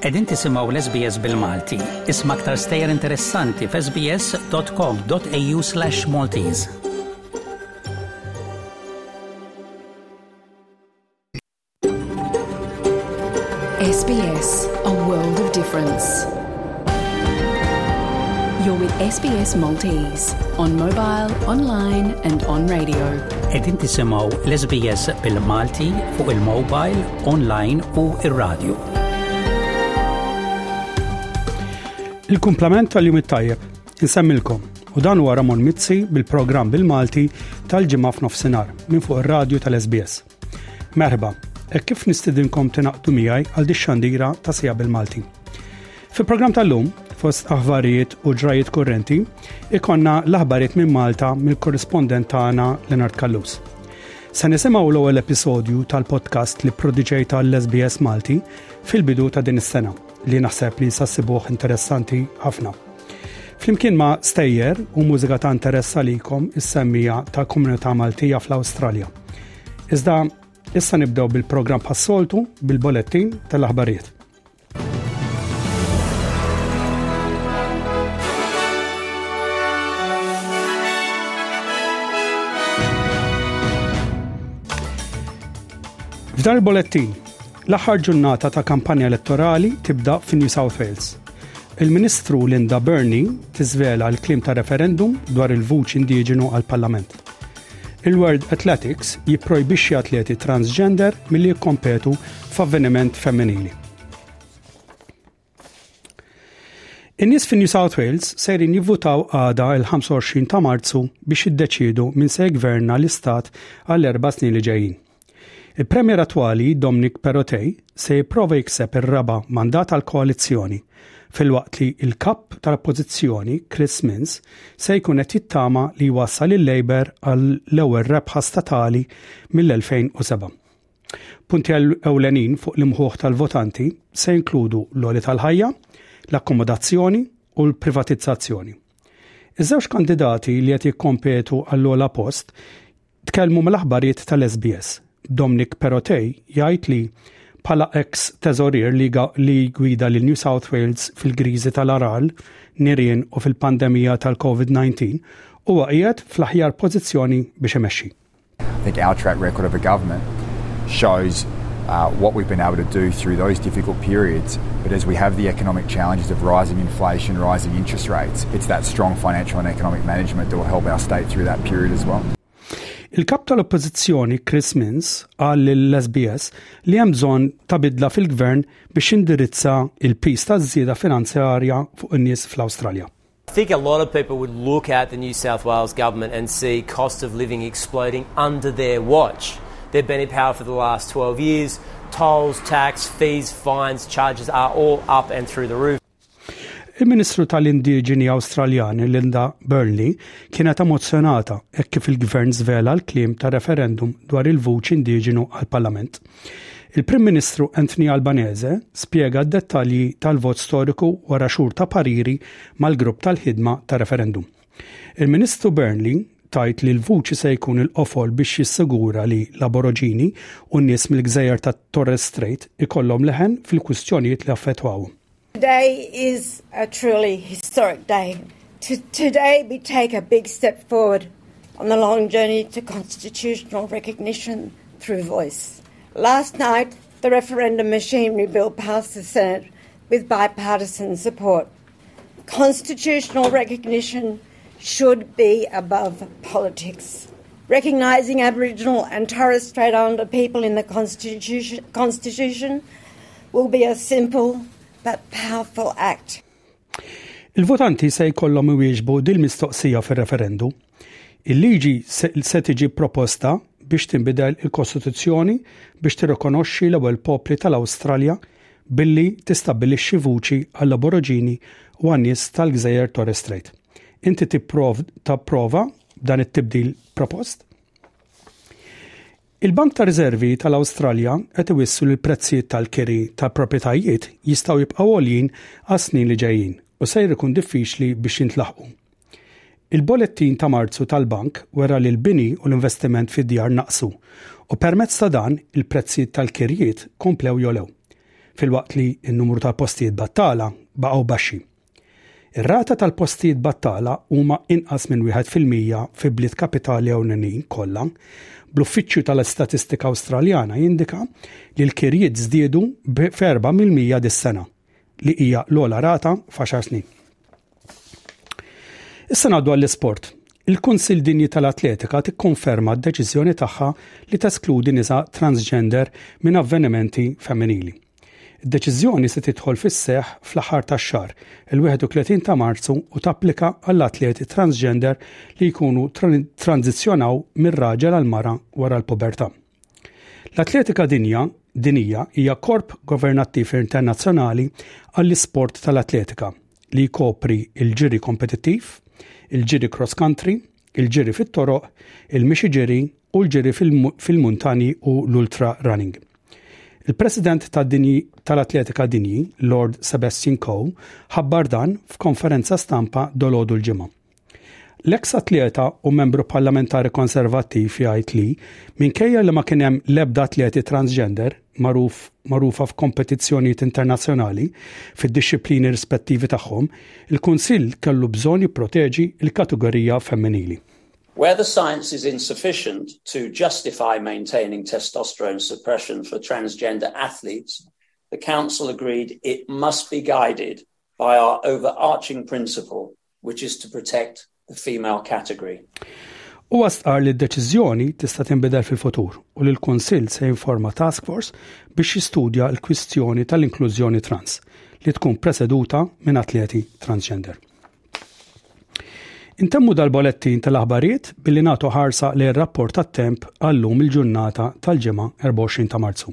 Qegħdin tisimgħu l-SBS bil-Malti. Isma' aktar stejjer interessanti f'sbs.com.au/maltese. SBS, a world of difference. You're with SBS Maltese on mobile, online and on radio. Edin tisimaw l-SBS bil-Malti fuq il-mobile, online u il-radio. Il-kumplament tal-jum it-tajjeb, insemmilkom, u dan huwa Ramon Mizzi bil-programm bil-Malti tal-ġimgħa f'nofsinhar minn fuq ir-radju tal-SBS. Merħba, hekk kif nistidinkom tinaqdu miegħi għal dix-xandira ta' sija bil-Malti. Fi programm tal-lum, fost aħbarijiet u ġrajiet kurrenti, ikonna l-aħbarijiet minn Malta mill-korrispondent tagħna Leonard Kallus. Se nisimgħu l-ewwel episodju tal-podcast li prodiġejta l-SBS Malti fil-bidu ta' din is-sena li naħseb li sassibuh interessanti ħafna. Flimkien ma' stejjer u mużika ta' interess għalikom is-semmija ta' komunità Maltija fl-Awstralja. Iżda issa nibdew bil-programm bħas-soltu bil-bolettin tal-aħbarijiet. F'dan il-bolettin, l-aħħar ġurnata ta' kampanja elettorali tibda fi New South Wales. Il-Ministru Linda Burney tiżvela l-klim ta' referendum dwar il-vuċi indiġenu għal-Parlament. Il-World Athletics jipprojbixxi atleti transgender milli jikkompetu f'avveniment femminili. In-nies fin New South Wales sejrin jivvutaw għada il-25 ta' Marzu biex jiddeċiedu minn se jgverna l-istat għall-erba' snin li ġejjin. Il-Premier attwali Dominic Perrottet se jipprova jikseb ir-raba' mandat għall-koalizzjoni, filwaqt li l-Kap tal-Oppożizzjoni Chris Minns se jkun qed jittama li jwassal il-Labour għall-ewwel rebħa statali mill-2007. Punti ewlenin fuq l-imħuħ tal-votanti se jinkludu l-għoli tal-ħajja, l-akkomodazzjoni u l-privatizzazzjoni. Iż-żewġ kandidati li qed jikkompetu għall-ogħla post Tkellmu mal-aħbarijiet tal-SBS, Dominic Perrottet jgħid li, bħala eks teżorier li jgwida lil New South Wales fil-griżi tal-Aral, nirien u fil-pandemija tal-Covid-19, huwa qiegħed fl-aħjar pożizzjoni biex imexxi. I think our track record of a government shows what we've been able to do through those difficult periods, but as we have the economic challenges of rising inflation, rising interest rates, it's that strong financial and economic management that will help our state through that period as well. Il-kap tal-oppożizzjoni Chris Minns qal lill-SBS li hemm bżonn ta' bidla fil-gvern biex indirizza il-pis taż-żieda finanzjarja fuq in-nies fl-Awstralja. think a lot of people would look at the New South Wales government and see cost of living exploding under their watch. They've been in power for the last 12 years. Tolls, tax, fees, fines, charges are all up and through the roof. Il-Ministru tal-Indiġeni Awstraljani Linda Burnley kienet emozzjonata hekk kif il-Gvern żvela l-kliem ta' referendum dwar il-vuċi indiġenu għall-Parlament. Il-Prim Ministru Anthony Albanese spjega d-dettalji tal-vot storiku wara xhur ta' pariri mal-grupp tal-ħidma ta' referendum. Il-Ministru Burnley tajt li l-vuċi se jkun il-qofol biex jissigura li l-Aborigini u n-nies mill-gżejjer ta' Torres Strait ikollhom leħen fil-kwistjonijiet li jaffettwawhom. Today is a truly historic day. today, we take a big step forward on the long journey to constitutional recognition through voice. Last night, the referendum machinery bill passed the Senate with bipartisan support. Constitutional recognition should be above politics. Recognising Aboriginal and Torres Strait Islander people in the Constitution, Constitution will be a simple but powerful act. Il-votanti se jkollhom iwieġbu dil-mistoqsija fir-referendu. Il-liġi se tiġi proposta biex tinbidel il-Kostituzzjoni biex tirrikonoxxi l-ewwel popli tal-Awstralja billi tistabbilixxi vuċi għall-Aboriġini u għan-nies tal-Gżejjer Torres Strait. Inti tipprova dan it-tibdil propost? Il-Bank ta' Riżervi tal-Awstralja qed iwissu li l-prezzijiet tal-kiri tal-proprjetajiet jistgħu jibqgħu għoljin għas-snin li ġejjin u ser ikun diffiċli biex jintlaħqu. Il-Bolettin ta' Marzu tal-Bank wera li l-bini u l-investiment fid-djar naqsu u permezz ta' dan il-prezzijiet tal-kirjiet komplew jogħlew, filwaqt li n-numru tal-postijiet battala baqgħu baxxi. Ir-rata tal-postijiet battala huma inqas minn wieħed fil-mija fi bliet kapitali ewlenin kollha, bl-Uffiċċju tal-Istatistika Awstraljana jindika li l-kirjiet żdiedu b'erba' mill-mija dis-sena, li hija l-ogħla rata f'għaxar snin. Issa ngħaddu għall-isport. Il-Kunsill Dinji tal-Atletika tikkonferma d-deċiżjoni tagħha li teskludi nisa transgender minn avvenimenti femminili. Id-deċiżjoni se tidħol fis-seħħ fl-aħħar tax-xahar, il-31 ta' Marzu u tapplika għall-atleti transgender li jkunu tranżizzjonaw minn raġel għal mara wara l-pubertà. L-Atletika Dinja Dinija hija korp governattiv internazzjonali għall-isport tal-atletika li jkopri l-ġiri kompetittiv, il-ġiri cross country, il-ġiri fit-toroq, il-mixi ġiri u l-ġiri fil-muntanji u l-ultra running. Il-President tal-Atletika Dinji, Lord Sebastian Coe, ħabbar dan f'konferenza stampa dolodu l-ġimgħa. L-eks atleta u membru parlamentari konservattiv jgħid li minkejja li ma kien hemm l-ebda atleti transgender, magħruf magħrufa f'kompetizzjonijiet internazzjonali fid-dixxiplini rispettivi tagħhom, il-Kunsill kellu bżonn jipproteġi l-kategorija femminili. Where the science is insufficient to justify maintaining testosterone suppression for transgender athletes, the Council agreed it must be guided by our overarching principle which is to protect the female category. Huwa stqarr li d-deċiżjoni tista' tinbidel fil-futur u li l-Kunsill se jinforma task force biex jistudja l-kwistjoni tal-inklużjoni trans li tkun preseduta minn atleti transgender. Intemmu dal-bolettin tal-aħbarijiet billi nagħtu ħarsa lejn rapport tat-temp għallum il-ġurnata tal-ġimgħa 24 ta' Marzu.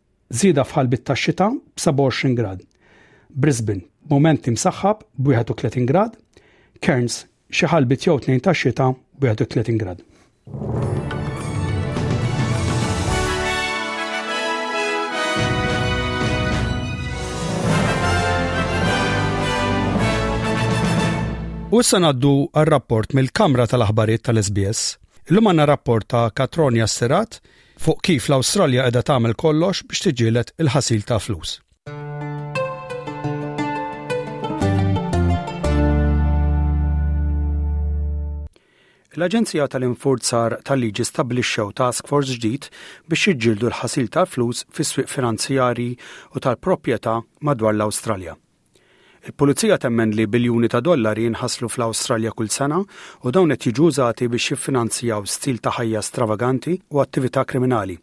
Żieda f'ħalbiet tax-xita b' 27 grad. Brisbane, b'mument imsaħħab b' 31 grad. Cairns, xi ħalbiet jew tnejn tax-xita b' 31 grad. U issa ngħaddu għar-rapport mill-Kamra tal-Aħbarijiet tal-SBS. Illum għandna rapport ta' Katroni Assirat fuq kif l-Awstralja qiegħda tagħmel kollox biex tiġġieled il-ħasil ta' flus. L-Aġenzija tal-Infurzar tal-Liġi stabbilixxew task force ġdid biex jiġġieldu l-ħasil tal-flus fis-swieq finanzjarji u tal-proprjetà madwar l-Awstralja. Il-Pulizija temmen li biljuni ta' dollari jinħaslu fl-Awstralja kull sena u dawn qed jiġu użati biex jiffinanzjaw stil ta' ħajja stravaganti u attività kriminali.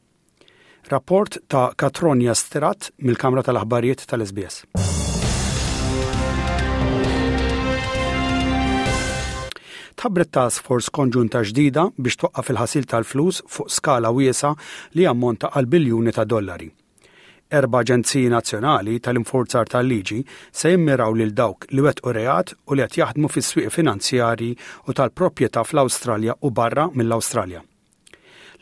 Rapport ta' Katronja Stirat mill-Kamra tal-Aħbarijiet tal-SBS. tħabbret task force konġunta ġdida biex twaqqaf il-ħasil tal-flus fuq skala wiesa li ammonta għal biljuni ta' dollari. Erba' aġenziji nazzjonali tal-infurzar tal-liġi se jimmiraw lil dawk li wettqu reat u li qed jaħdmu fis-swieq finanzjarji u tal-proprjetà fl-Awstralja u barra mill-Awstralja.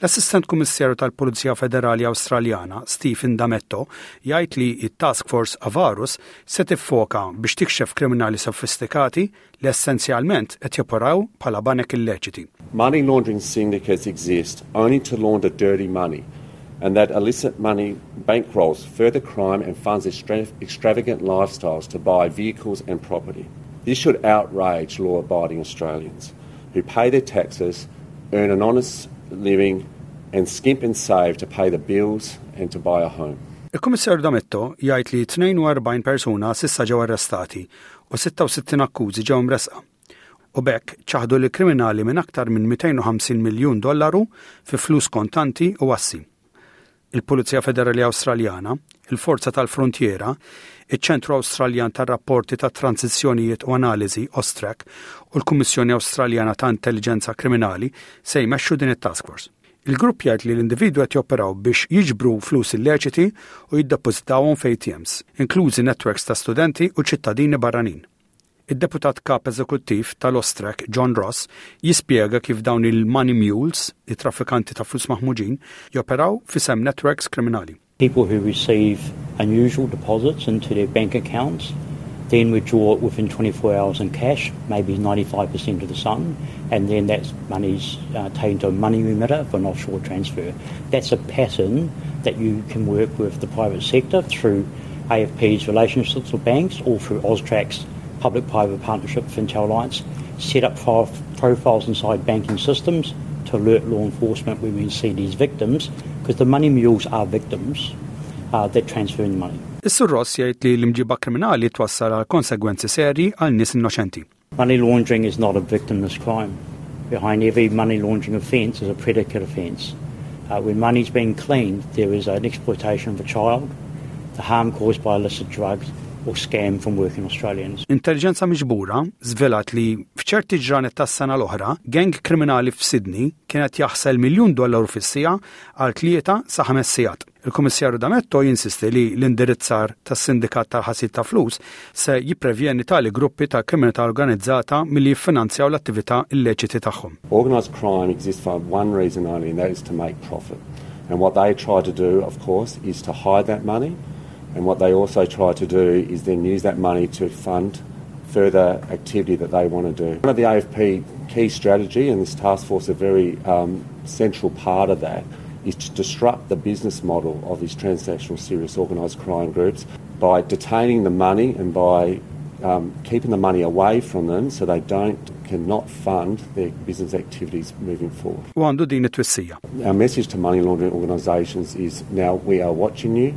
L-Assistent Kummissjarju tal-Pulizija Federali Awstraljana, Stephen Dametto, jgħid li t-Task Force Avarus se tiffoka biex tikxef kriminali sofistikati, li essenzjalment qed joperaw bħala banek illeċiti. Money laundering syndicates exist only to launder dirty money and that illicit money bankrolls further crime and funds extra extravagant lifestyles to buy vehicles and property. This should outrage law abiding Australians who pay their taxes, earn an honest living, and skimp and save to pay the bills and to buy a home. Il-Kummissar Dametto jgħid li 42 persuna sissa ġew arrestati u 66 akkużi ġew imressqa, u b'hekk ċaħdu lill-kriminali minn aktar minn 250 miljun dollaru fi flus kontanti u assi. Il-Pulizija Federali Awstraljana, il-Forza tal-Fruntiera, iċ-Ċentru Awstraljan tar-Rapporti ta' Transizzjonijiet u Analiżi, OSTRAC, u l-Kummissjoni Awstraljana ta' Intelliġenza Kriminali se jmexxu din it-task force. Il-grupp jgħid li l-individwi qed joperaw biex jiġbru flus illeċiti u jiddepożitawhom f'ATMs, inklużi netwerks ta' studenti u ċittadini barranin. Id-Deputat Kap Eżekuttiv tal-Ostrek, John Ross, jispjega kif dawn il-money mules, it-traffikanti ta' flus maħmuġin, joperaw f'isem netwerks kriminali. People who receive unusual deposits into their bank accounts then withdraw it within 24 hours in cash, maybe 95% of the sum, and then that money's uh, taken to a money remitter for an offshore transfer. That's a pattern that you can work with the private sector through AFP's relationships with banks or through Austrax public-private partnership FinTel Alliance, set up profiles inside banking systems to alert law enforcement when we see these victims, Because the money mules our victims, they're transferring the money. Is-Sur Ross jgħid li l-imġiba kriminali twassal għal konsegwenzi serji għal nies innoċenti. Money laundering is not a victimless crime. Behind every money laundering offence is a predicate offence. Uh, when money is being cleaned, there is an exploitation of a child, the harm caused by illicit drugs, u scam from working Australians. Intelligenza miġbura zvelat li f'ċerti ġranet tas-sena l-oħra, gang kriminali f'Sydney kien qed jaħsel miljun dollaru fis-siegħa għal tlieta sa ħames sigħat. Il-Kummissarju D'Ametto jinsisti li l-indirizzar tas-sindikat tal-ħasil ta' flus se jipprevjeni tali gruppi ta' kriminalità organizzata milli jiffinanzjaw l-attività illeċiti tagħhom. Organised crime exists for one reason only and that is to make profit and what they try to do of course is to hide that money And what they also try to do is then use that money to fund further activity that they want to do. One of the AFP key strategy, and this task force a very um, central part of that, is to disrupt the business model of these transnational serious organised crime groups by detaining the money and by um, keeping the money away from them so they don't cannot fund their business activities moving forward. Our message to money laundering organisations is now we are watching you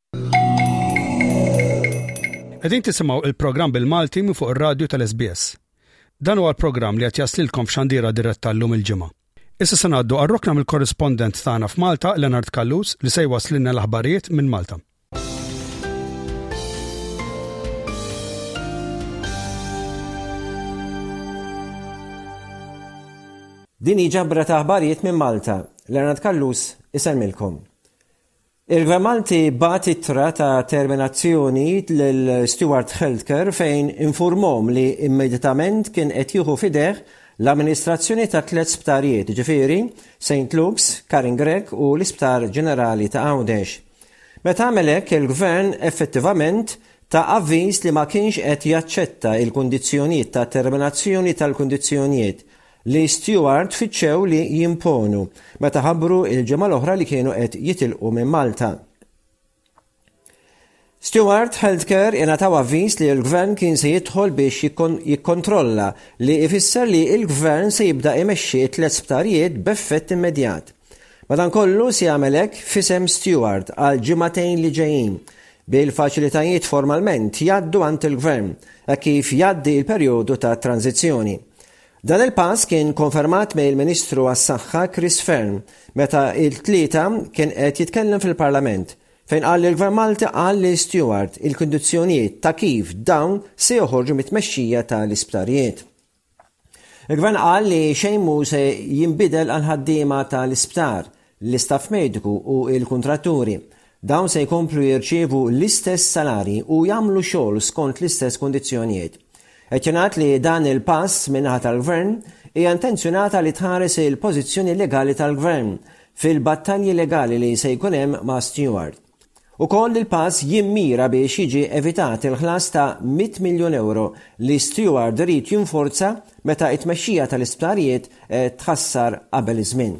Qegħdin tisimgħu il-programm bil-Malti minn fuq ir-radju tal-SBS. Dan huwa l-programm li qed jaslilkom f'xandira diretta llum il-ġimgħa. Issa se ngħaddu għar-rokna mill-korrispondent tagħna f'Malta, Leonard Kallus, li se jwasslilna l-aħbarijiet minn Malta. Din hi ġabra ta' aħbarijiet minn Malta. Leonard Kallus isemmilkom. Ir-Re Malti bagħat ittra ta' terminazzjoni lil Stuart Healthcare fejn infurmhom li immedjatament kien qed jieħu f'idejh l-amministrazzjoni ta' tliet sptarijiet, jiġifieri, Saint Luke's, Karen Grech u l-Isptar Ġenerali ta' Għawdex. Meta għamel hekk, il-Gvern effettivament ta avviż li ma kienx qed jaċċetta il-kundizzjonijiet ta' terminazzjoni tal-kundizzjonijiet li Stewart fittxew li jimponu meta ħabbru l-ġimgħa l-oħra li kienu qed jitilqu minn Malta. Stewart Healthcare ingħataw avviż li l-Gvern kien se jidħol biex jikkontrolla li ifisser li l-Gvern se jibda imexxi t-tliet sptarijiet b'effett immedjat. Madankollu se jagħmel hekk f'isem Stewart għal ġimagħtejn li ġejjin bil-faċilitajiet formalment jgħaddu għand il-Gvern hekk kif jgħaddi l-perjodu ta' tranżizzjoni. Dan il-pass kien konfermat mill-Ministru għas-Saħħa Chris Fearne meta il-Tlieta kien qed jitkellem fil-Parlament fejn qal li l-Gvern Malti qal li Stewart il-kundizzjonijiet ta' kif dawn se joħorġu mit-tmexxija tal-isptarijiet. Il-Gvern qal li xejn mhu se jinbidel għall-ħaddiema tal-isptar l-istaff mediku u l-kuntratturi. Dawn se jkomplu jirċievu l-istess salarji u jagħmlu xogħol skont l-istess kundizzjonijiet. Qed jingħad li dan il-pass min-naħa tal-Gvern hija intenzjonata li tħares il-pożizzjoni legali tal-Gvern fil-battalji legali li se jkun hemm ma' Steward. Ukoll il-pass jimmira biex jiġi evitat il-ħlas ta' mitt miljun ewro li Steward ried jinforza meta t-tmexxija tal-isptarijiet tħassar qabel iż-żmien.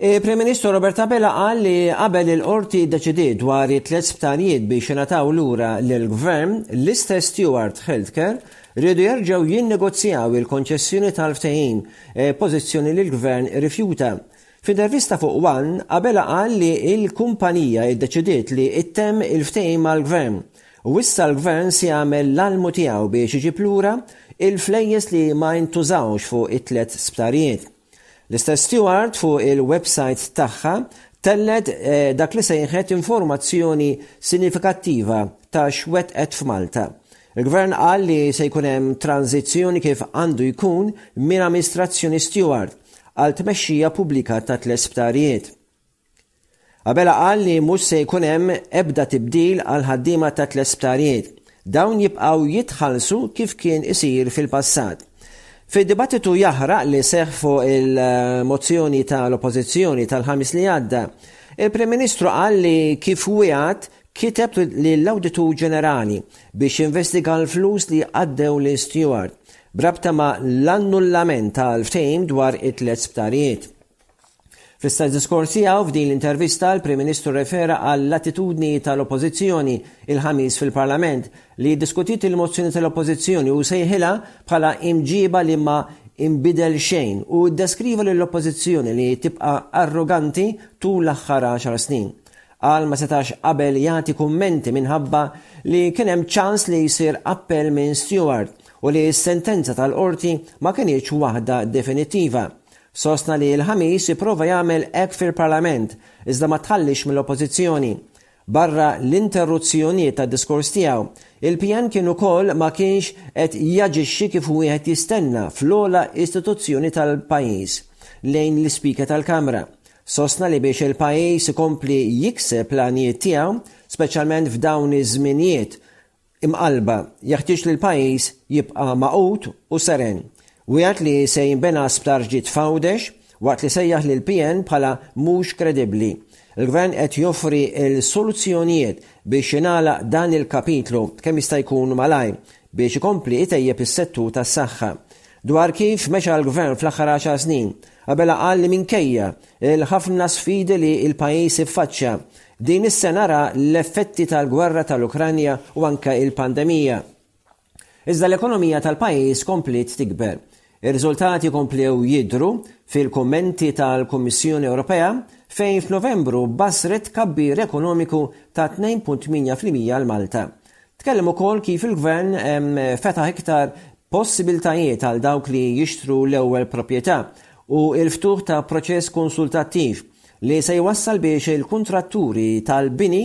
Il-Prim Ministru Robert Abela qal li qabel il-Qorti ddeċidiet dwar it-tliet sptarijiet biex ingħataw lura lill-Gvern, l-istess Steward Healthcare riedu jerġgħu jinnegozjaw il-konċessjoni tal-ftehim, pożizzjoni li l-Gvern irrifjuta. F'intervista fuq one, Abela qal li l-kumpanija iddeċidiet li ttemm il-ftehim mal-Gvern u issa l-Gvern se jagħmel l-almu tiegħu biex iġib lura l-flejjes li ma intużawx fuq it-tliet sptarijiet. L-istess Steward fuq il-websajt tagħha tellgħet dak li sejħet informazzjoni sinifikattiva ta' x'wettqet f'Malta Il-Gvern qal li se jkun hemm tranżizzjoni kif għandu jkun minn amministrazzjoni Steward għal tmexxija pubblika ta' tliet sptarijiet. Abela qal li mhux se jkun hemm ebda tibdil għal ħaddiema ta' tliet sptarijiet. Dawn jibqgħu jitħallsu kif kien isir fil-passat. Fid-dibattitu jaħraq li seħħ fuq il-mozzjoni tal-Oppożizzjoni tal-Ħamis li għadda, il-Prim Ministru qal li kif wiegħed Kiteb lill-Awditur Ġenerali biex jinvestiga l-flus li għaddew lil Steward b'rabta ma' l-annullament tal-ftehim dwar it-tliet sptarijiet. Fl-istess diskors tiegħu f'din l-intervista l-Prim Ministru rrefera għall-attitudni tal-Oppożizzjoni il-Ħamis fil-Parlament li iddiskutiet il-mozzjoni tal-Oppożizzjoni u sejħilha bħala imġiba li ma inbidel xejn u ddeskriva lill-Oppożizzjoni li tibqa' arroganti tul l-aħħar għaxar snin. Qal ma setax qabel jagħti kummenti minħabba li kien hemm ċans li jsir appell minn Stewart u li s-sentenza tal-Qorti ma kinitx waħda definittiva. Sostna li l-Ħamis ipprova jagħmel hekk fil-Parlament iżda ma tħalliex mill-Oppożizzjoni. Barra l-interruzzjonijiet tad-diskors tiegħu, il-PN kien ukoll ma kienx qed jaġixxi kif wieħed jistenna fl-ogħla istituzzjoni tal-pajjiż lejn l-Ispeaker tal-Kamra Sostna li biex il-pajjiż ikompli jikseb l-għanijiet tiegħu, speċjalment f'dawn iż-żminijiet imqallba, jeħtieġ li l-pajjiż jibqa' magħqud u seren. Wiegħed li se jinbena sptar ġdid f'Għawdex, waqt li sejjaħ lill-PN bħala mhux kredibbli. Il-Gvern qed joffri l-soluzzjonijiet biex jingħalaq dan il-kapitlu kemm jista' jkun malajr, biex ikompli jtejjeb is-settur tas-saħħa. Dwar kif mexa l-Gvern fl-aħħar għaxar snin, Abela qal li minkejja l-ħafna sfidi li l-pajjiż iffaċċja, din is-sena ra l-effetti tal-gwerra tal-Ukranja u anke l-pandemija. Iżda l-ekonomija tal-pajjiż kompliet tikber. Ir-riżultati komplew jidhru fil-kummenti tal-Kummissjoni Ewropea fejn f'Novembru bassret tkabbir ekonomiku ta' 2.8 fil-mija għal Malta. Tkellem ukoll kif il-Gvern fetaħ iktar possibiltajiet għal dawk li jixtru l-ewwel proprjetà u l-ftuħ ta' proċess konsultattiv li se jwassal biex il-kuntratturi tal-bini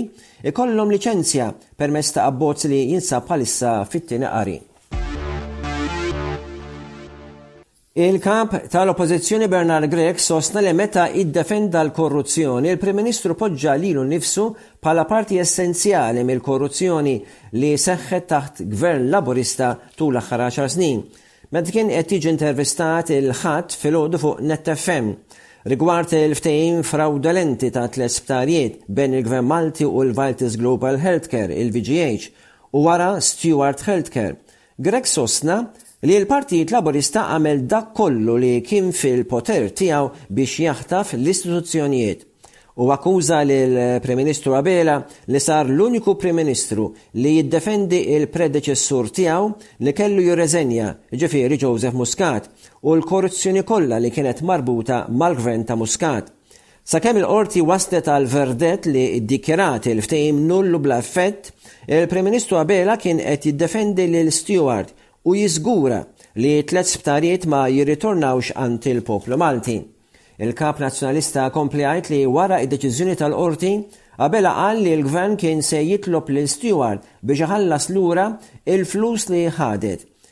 ikollhom liċenzja permezz ta' abbozz li jinsab bħalissa fit-tieni qari. Il-Kap tal-Oppożizzjoni Bernard Grech sostna li meta iddefenda l-korruzzjoni, il-Prim Ministru poġġa lilu nnifsu bħala parti essenzjali mill-korruzzjoni li seħħet taħt Gvern Laburista tul l-aħħar 10 snin. Meta kien qed jiġi intervistat il-Ħadd filgħodu fuq Net FM rigward il-ftehim frawdolenti ta' tliet sptarijiet bejn il-Gvern Malti u l-Vitis Global Healthcare, il-VGH, u wara Steward Healthcare, Grech sostna li l-Partit Laburista għamel dak kollu li kien fil-poter tiegħu biex jaħtaf l-istituzzjonijiet. Hu akkuża lill-Prim Ministru Abela li sar l-uniku Prim Ministru li jiddefendi l-predeċessur tiegħu li kellu jirreżenja, jiġifieri Joseph Muscat, u l-korruzzjoni kollha li kienet marbuta mal-Gvern ta' Muscat. Sakemm il-Qorti waslet għal verdett li ddikjarat il-ftehim null u bla effett, il-Prim Ministru Abela kien qed jiddefendi lil Steward u jiżgura li t-tliet sptarijiet ma jirritornawx għand il-poplu Malti. Il-Kap Nazzjonalista kompli jgħid li wara d-deċiżjoni tal-Qorti, Abela qal li l-Gvern kien se jitlob lil Steward biex iħallas lura l-flus li ħadet.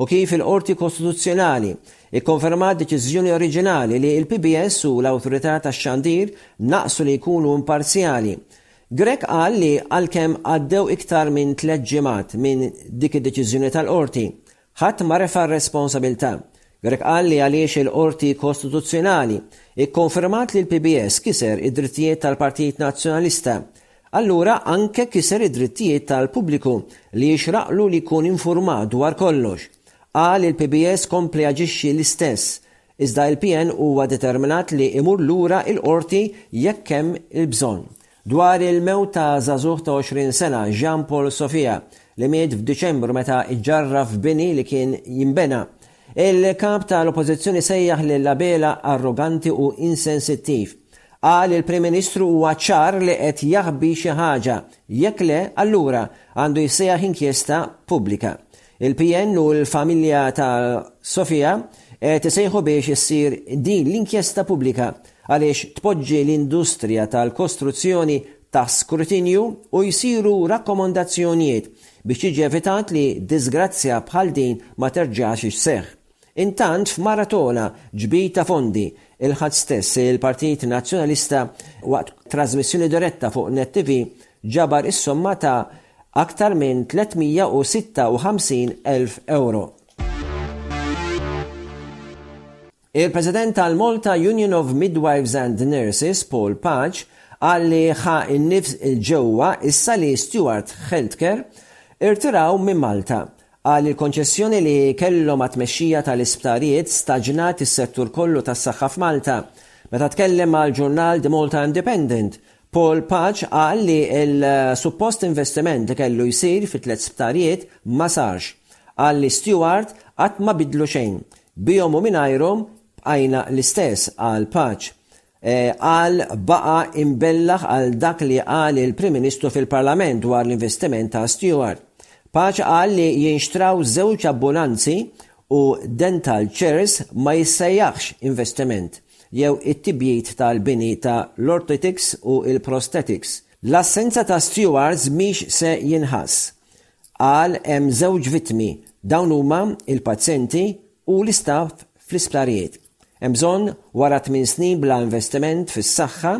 u kif il-Qorti Kostituzzjonali kkonfermat deċiżjoni oriġinali li l-PBS u l-Awtorità tax-Xandir naqsu li jkunu imparzjali. Grech qal li għalkemm għaddew iktar minn tliet ġimgħat minn dik id-deċiżjoni tal-Qorti, ħadd ma refa' r-responsabilità. Grech qal li għaliex il-Qorti Kostituzzjonali kkonfermat li l-PBS kiser id-drittijiet tal-Partit Nazzjonalista allura anke kiser id-drittijiet tal-pubbliku li jixraqlu li jkun infurmat dwar kollox. Qal li l-PBS kompla jaġixxi l-istess, iżda il-PN huwa determinat li imur lura l-Qorti jekk hemm il-bżonn. Dwar il-mewt ta' żagħżugħ ta' 20 sena, Jean Paul Sofia, li miet f'Diċembru meta ġġarraf f'bini li kien jinbena, Il-Kap tal-Oppożizzjoni sejjaħ lil Abela arroganti u insensittiv. Qal li l-Prim Ministru huwa ċar li qed jaħbi xi ħaġa, jekk le, allura għandu jissejjaħ inkjesta pubblika. Il-PN u l-familja ta' Sofia qed isejħu biex issir din l-inkjesta pubblika għaliex tpoġġi l-industrija tal-kostruzzjoni taħt skrutinju u jsiru rakkomandazzjonijiet biex jiġi evitat li diżgrazzja bħal din ma terġax isseħħ. Intant f'maratona ġbid ta' fondi, il-Ħadd stess il-Partit Nazzjonalista waqt trażmissjoni diretta fuq Net TV ġabar is-somma ta' aktar minn 356 elf ewro. Il-President tal-Malta Union of Midwives and Nurses, Paul Pace, qal li ħa n-nifs 'il ġewwa issa li Steward Healthcare irtiraw minn Malta. Qal li l-konċessjoni li kellhom għat-tmexxija tal-isptarijiet staġnat is-settur kollu tas-saħħa f'Malta. Meta tkellem mal-ġurnal The Malta Independent, Paul Pace qal li l-suppost investiment li kellu jsir fi tliet sptarijiet ma sarx. Qal li Steward qatt ma biddlu xejn. Bihom u mingħajrhom bqajna l-istess, qal Paċ. Qal baqa' imbellaħ għal dak li qal il-Prim Ministru fil-Parlament dwar l-investiment ta' Steward. Paċ qal li jinxtraw żewġ abbulanzi u dental chairs ma jissejjaħx investiment jew it-tibjid tal-bini ta' l-orthetics u l-prosthetics. L-assenza ta' stewards mhix se jinħass. Qal hemm żewġ vittmi. Dawn huma il-pazjenti u l-istaff fl-isptarijiet. Hemm bżonn wara tmien snin bla investiment fis-saħħa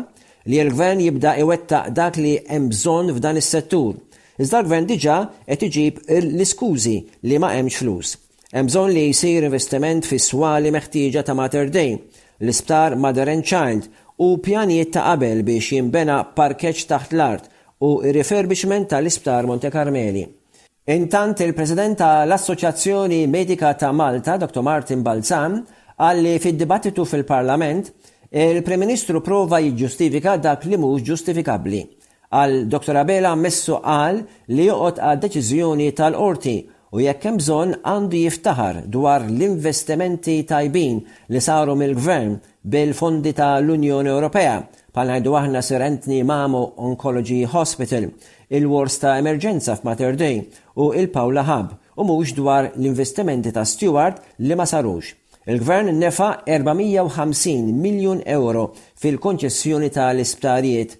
li l-Gvern jibda iwettaq dak li hemm bżonn f'dan is-settur. Iżda l-Gvern diġà qed iġib l-iskużi li ma hemmx flus. Hemm bżonn li jsir investiment fis-swali meħtieġa ta' Mater Dei, l-isptar Mother and Child u pjanijiet ta' qabel biex jinbena parkeġġ taħt l-art u r-refurbishment tal-Isptar Monte Karmeli. Intant il-President ta' l-Assoċjazzjoni Medika ta' Malta, Dr. Martin Balzan, qal li fid-dibattitu fil-Parlament, il-Prim Ministru prova jiġġustifika dak li mhux ġustifikabbli. Għal Dottor Abela Ammissu qal li joqgħod għal deċiżjoni tal-Qorti u jekk hemm bżonn għandu jiftaħar dwar l-investimenti tajbin li saru mill-Gvern bil-fondi ta' l-Unjoni Ewropea, bħal ngħidu aħna Sir Anthony Mamo Oncology Hospital, il-wards ta' emerġenza f'Mater Dei u il-Paula Hub u mhux dwar l-investimenti ta' Steward li ma sarux. Il-Gvern nefa' 450 miljun ewro fil-konċessjoni ta' l-isptarijiet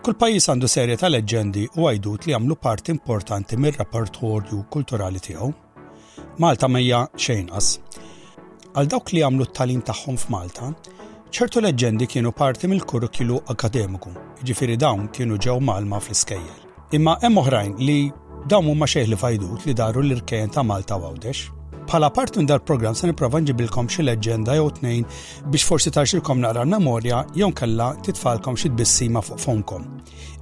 Kull pajjiż għandu serje ta' leġġendi u għajdut li għamlu parti importanti mir-repertorju kulturali tiegħu. Malta mejja xejn qas. Għal dawk li għamlu t-talim tagħhom f'Malta, ċertu leġġendi kienu parti mill-kurrikilu akademiku, ġifiri dawn kienu ġew malma fl-iskejjel. Imma hemm oħrajn li dawn huma xejn li fajdut li daru l-irkejn ta' Malta Għawdex. Bħala parti minn dal-programm se nipprova nġibilkom xi leġġenda jew tnejn biex forsi tarxilkom naqra l-memorja jew kella titfalkom xi tbissima fuq fonkom.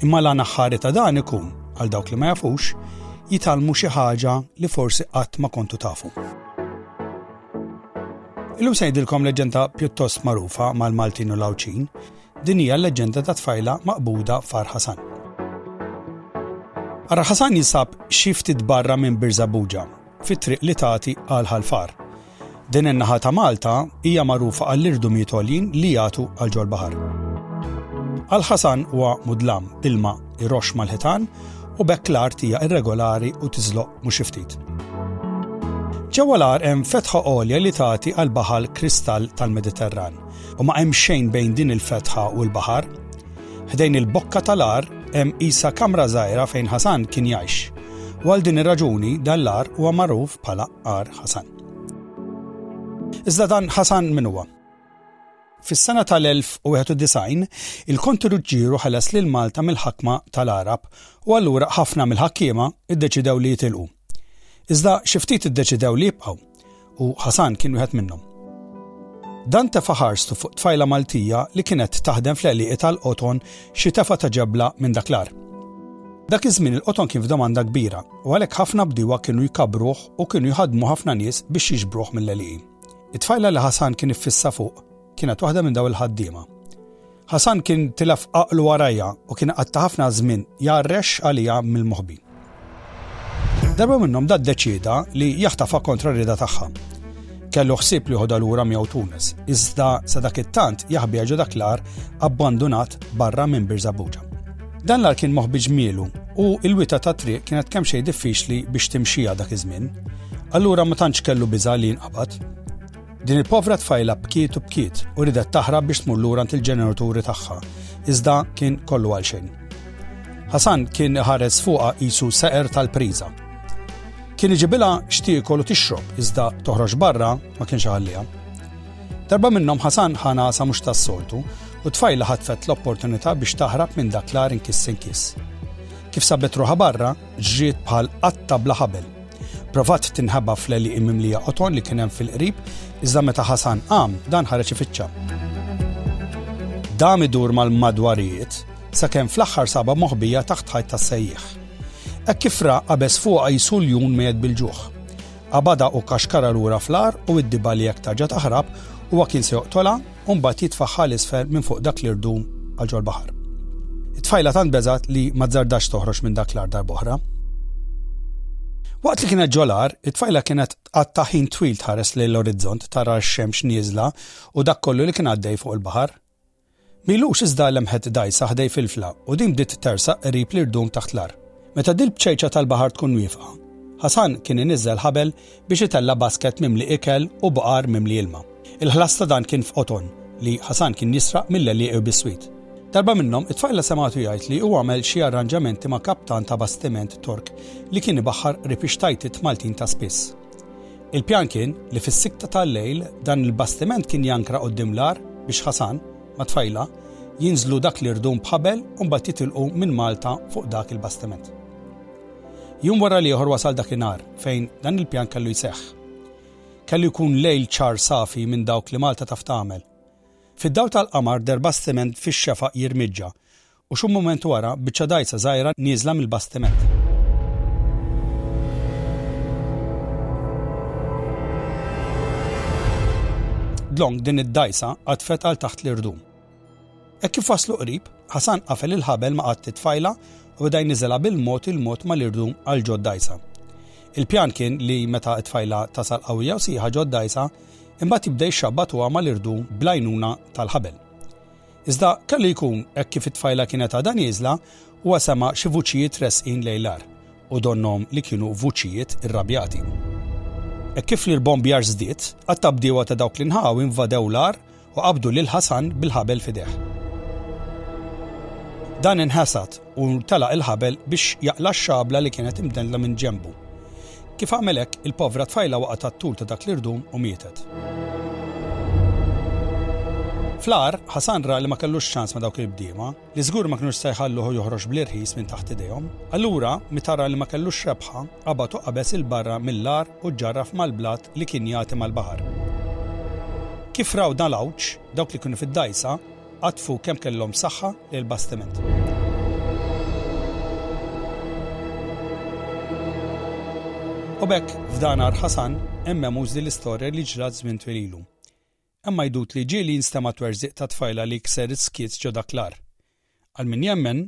Imma l-għana ħari ta' dan ikun, għal dawk li ma jafux, jitalmu xi ħaġa li forsi qatt ma kontu tafu. Illum se ngħidilkom leġenda pjuttost magħrufa mal-Maltin u l-Awċin, din hija l-leġenda ta' tfajla maqbuda far Ħasan. Ara Ħasan jinsab xi ftit barra minn Birżabuġa, fit-triq li tagħti għal Ħal Far. Din in-naħa ta' Malta hija magħrufa għall-irdumijiet għoljin li jagħtu għal ġol-baħar. Għal Ħasan huwa mudlam ilma jroxx mal-ħitan u b'hekk l-art hija irregolari u tiżloq mhux xi ftit. Ġewwa l-għar hemm fetħa għolja li tagħti għal baħal kristall tal-Mediterran u ma hemm xejn bejn din il-fetħa u l-baħar Ħdejn il-bokka tal-għar hemm qisha kamra żgħira fejn Ħasan kien jgħix, u għal din ir-raġuni dan l-għar huwa magħruf bħala Għar Ħasan. Iżda dan Ħasan min huwa? Fis-sena tal-1091, il-Konti Ruġġieru ħeles lil Malta mill-ħakma tal-Għarab u allura ħafna mill-ħakkiema ddeċidew li jitilqu. Iżda xi ftit iddeċidew li jibqgħu u Ħasan kien wieħed minnhom. Dan tefa' ħarstu fuq tfajla Maltija li kienet taħdem fl-għelieqi tal-qoton xi tefa ta' ġebla minn dak l-ar. Dak iż-żmien il-qoton kien f'domanda kbira u għalhekk ħafna bdiewa kienu jkabruh u kienu jħaddmu ħafna nies biex jiġbruh mill-għelieqi. It-tfajla li Ħasan kien iffissa fuq Kienet waħda minn dawn il-ħaddiema. Hasan kien tilef għaqlu warajja u kien qatta' ħafna żmien jgħarrex għaliha mill-moħbin. Darba minnhom da ddeċieda li jaħtafha kontra rida tagħha. Kellu ħsieb li jħodha lura miegħu Tunis, iżda sa dak it-tant jaħbiha ġo dak l-ar abbandunat barra minn Birżabuġa. Dan l-ar kien moħbi ġmielu u il-wita ta' triq kienet kemm xejn diffiċli biex timxija dak iż-żmien. Allura ma tantx kellu biża' li jinqabad. Din il-povra tfajla bkiet u bkiet u ridet taħrab biex tmur lura għand il-ġeneraturi tagħha, iżda kien kollu għal xejn. Hasan kien ħares fuqa isu seqer tal-priża. Kien iġibilha xtiekol u tixrob iżda toħroġ barra ma kienx ħalliha. Darba minnhom Hasan ħana sa mhux tas-soltu u tfajla ħatfet l-opportunità biex taħrab minn dak l-ar inkiss inkiss. Kif sabet ruħa barra, ġriet bħal qatta bla ħabel Provat tinħabba fl-eli imimlija qoton li kienem fil-qrib, iżda meta Ħasan qam dan ħareġ ifittxa. Dam idur mal-madwarijiet, sakemm fl-aħħar saba moħbija taħt ħajt tas sejjieħ. Hekk kif ra qabeż fuqha jisu l-jun mejed bil-ġuħ. Abada u kaxkara lura fl-ar u id-diba li jekk tarġa' taħrab huwa kien se joqtolha u mbagħad jitfaħħa 'l isfel minn fuq dak l-irdum għal ġol-baħar. It-tfajla tant beżgħet li ma zzardax toħroġ minn dak l-għar darb'oħra. Waqt li kienet ġol-għar, it-tfajla kienet qatta' ħin twil tħares lejn l-orizzont tara x-xemx nieżla u dak kollu li kien għaddej fuq il-baħar. M'ilux iżda lemħet dgħajsa ħdej filfla u din bdiet tersaq qrib l-irdum taħt l-għar. Meta dil-bċejċa tal-baħar tkun wiefqa, Ħasan kien iniżżel ħabel biex itella' basket mimli ikel u baqar mimli ilma. Il-ħlas ta' dan kien f'qoton li Ħasan kien jisraq mill-għelieqi u bis-swit. Darba minnhom, it-tfajla semgħetu jgħid li hu għamel xi arranġamenti ma' kaptan ta' bastiment Tork li kien ibaħħar qrib ix-xtajtiet Maltin ta' spiss. Il-pjan kien li fis-sitta tal-lejl dan il-bastiment kien jankra quddiem l-għar biex Ħasan, mat-tfajla jinżlu dak l-irdum b'ħabel u mbagħad jitilqu minn Malta fuq dak il-bastiment. Jum wara l-ieħor wasal dakinhar fejn dan il-pjan kellu jseħħ. Kellu jkun lejl ċar safi minn dawk li Malta taf tagħmel. Fid-dawl tal-qamar deher bastiment fix-xefaq jirmiġġa U xi mument wara, biċċa dgħajsa żgħira nieżla mill-bastiment. Dlonk din id-dgħajsa qadfet għal taħt l-irdum. Hekk kif waslu qrib, Ħasan qafel il-ħabel ma' qatt tfajla u beda jniżela bil-mod il-mod mal-irdum għal ġod dajsa. Il-pjan kien li meta t-tfajla tasal qawwija u sieħa ġod dajsa, imbagħad jibda jxabbat huwa mal-irdum blajnuna tal-ħabel. Iżda kellu jkun hekk kif it-tfajla kienet għadha nieżla, huwa sema' xi vuċijiet resqin lejn l-agħar, u donnhom li kienu vuċijiet irrabjati. Hekk kif l-irbombjar żdied, għadd ta' bdiewa ta' dawk l-inħawi invadew l-agħar u qabdu lil Ħasan bil-ħabel f'idejh. Dan inħasad u telaq il-ħabel biex jaqla' x-xabla li kienet imdendla minn ġenbu. Kif għamel hekk, il-povra tfajla waqgħet għat-tul ta' dak l-irdum u mietet. Fl-agħar, Ħasan ra li ma kellux ċans ma' dawk il-bdiema, li żgur ma kinux se jħalluh joħroġ bl-irħis minn taħt idejhom. Allura, meta ra li ma kellux rebħa, qabad u qabeż 'il barra mill-agħar u ġġarraf mal-blat li kien jagħti mal-baħar. Kif raw dan l-għawġ, dawk li kienu fid-dgħajsa, Għatfu kemm kellhom saħħa l-bastiment. U b'hekk f'dan għar Ħasan hemm memużli l-istorja li ġrat żmien twil ilu. Hemm għajdut li ġieli jinstema' twerżiq ta' tfajla li jkser is-skiet ġo dak l-għar. Għal min jemmen,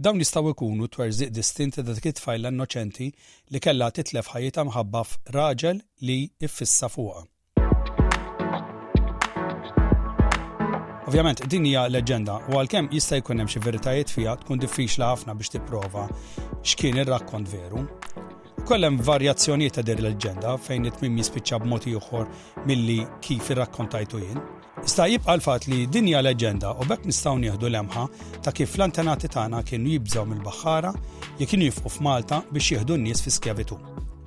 Dawn jistgħu jkunu twerżiq distinti ta' dik it-tfajla innoċenti li kellha titlef ħajjitha mħabba f' raġel li iffissa fuqha. Ovvjament, din hija leġġenda u għalkemm jista' jkun hemm xi veritajiet fiha tkun diffiċli ħafna biex tipprova x' kien ir-rakkont veru. Ukoll hemm varjazzjonijiet ta' din il-leġġenda fejn it-tmiem jispiċċa b'mod ieħor milli kif irrakkontajtu jien. Iżda jibqa' l-fatt li din hija leġġenda u b'hekk nistgħu nieħdu lemħa ta' kif l-antenati tagħna kienu jibżgħu mill-baħħara li kienu jifqu f'Malta biex jieħdu n-nies fi skjavitù.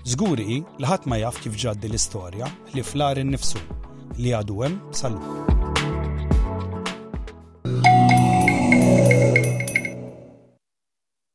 Żgur hi li ħadd ma jaf kif ġrat din l-istorja ħlief l-agħar innifsu li għadu hemm sal-lum.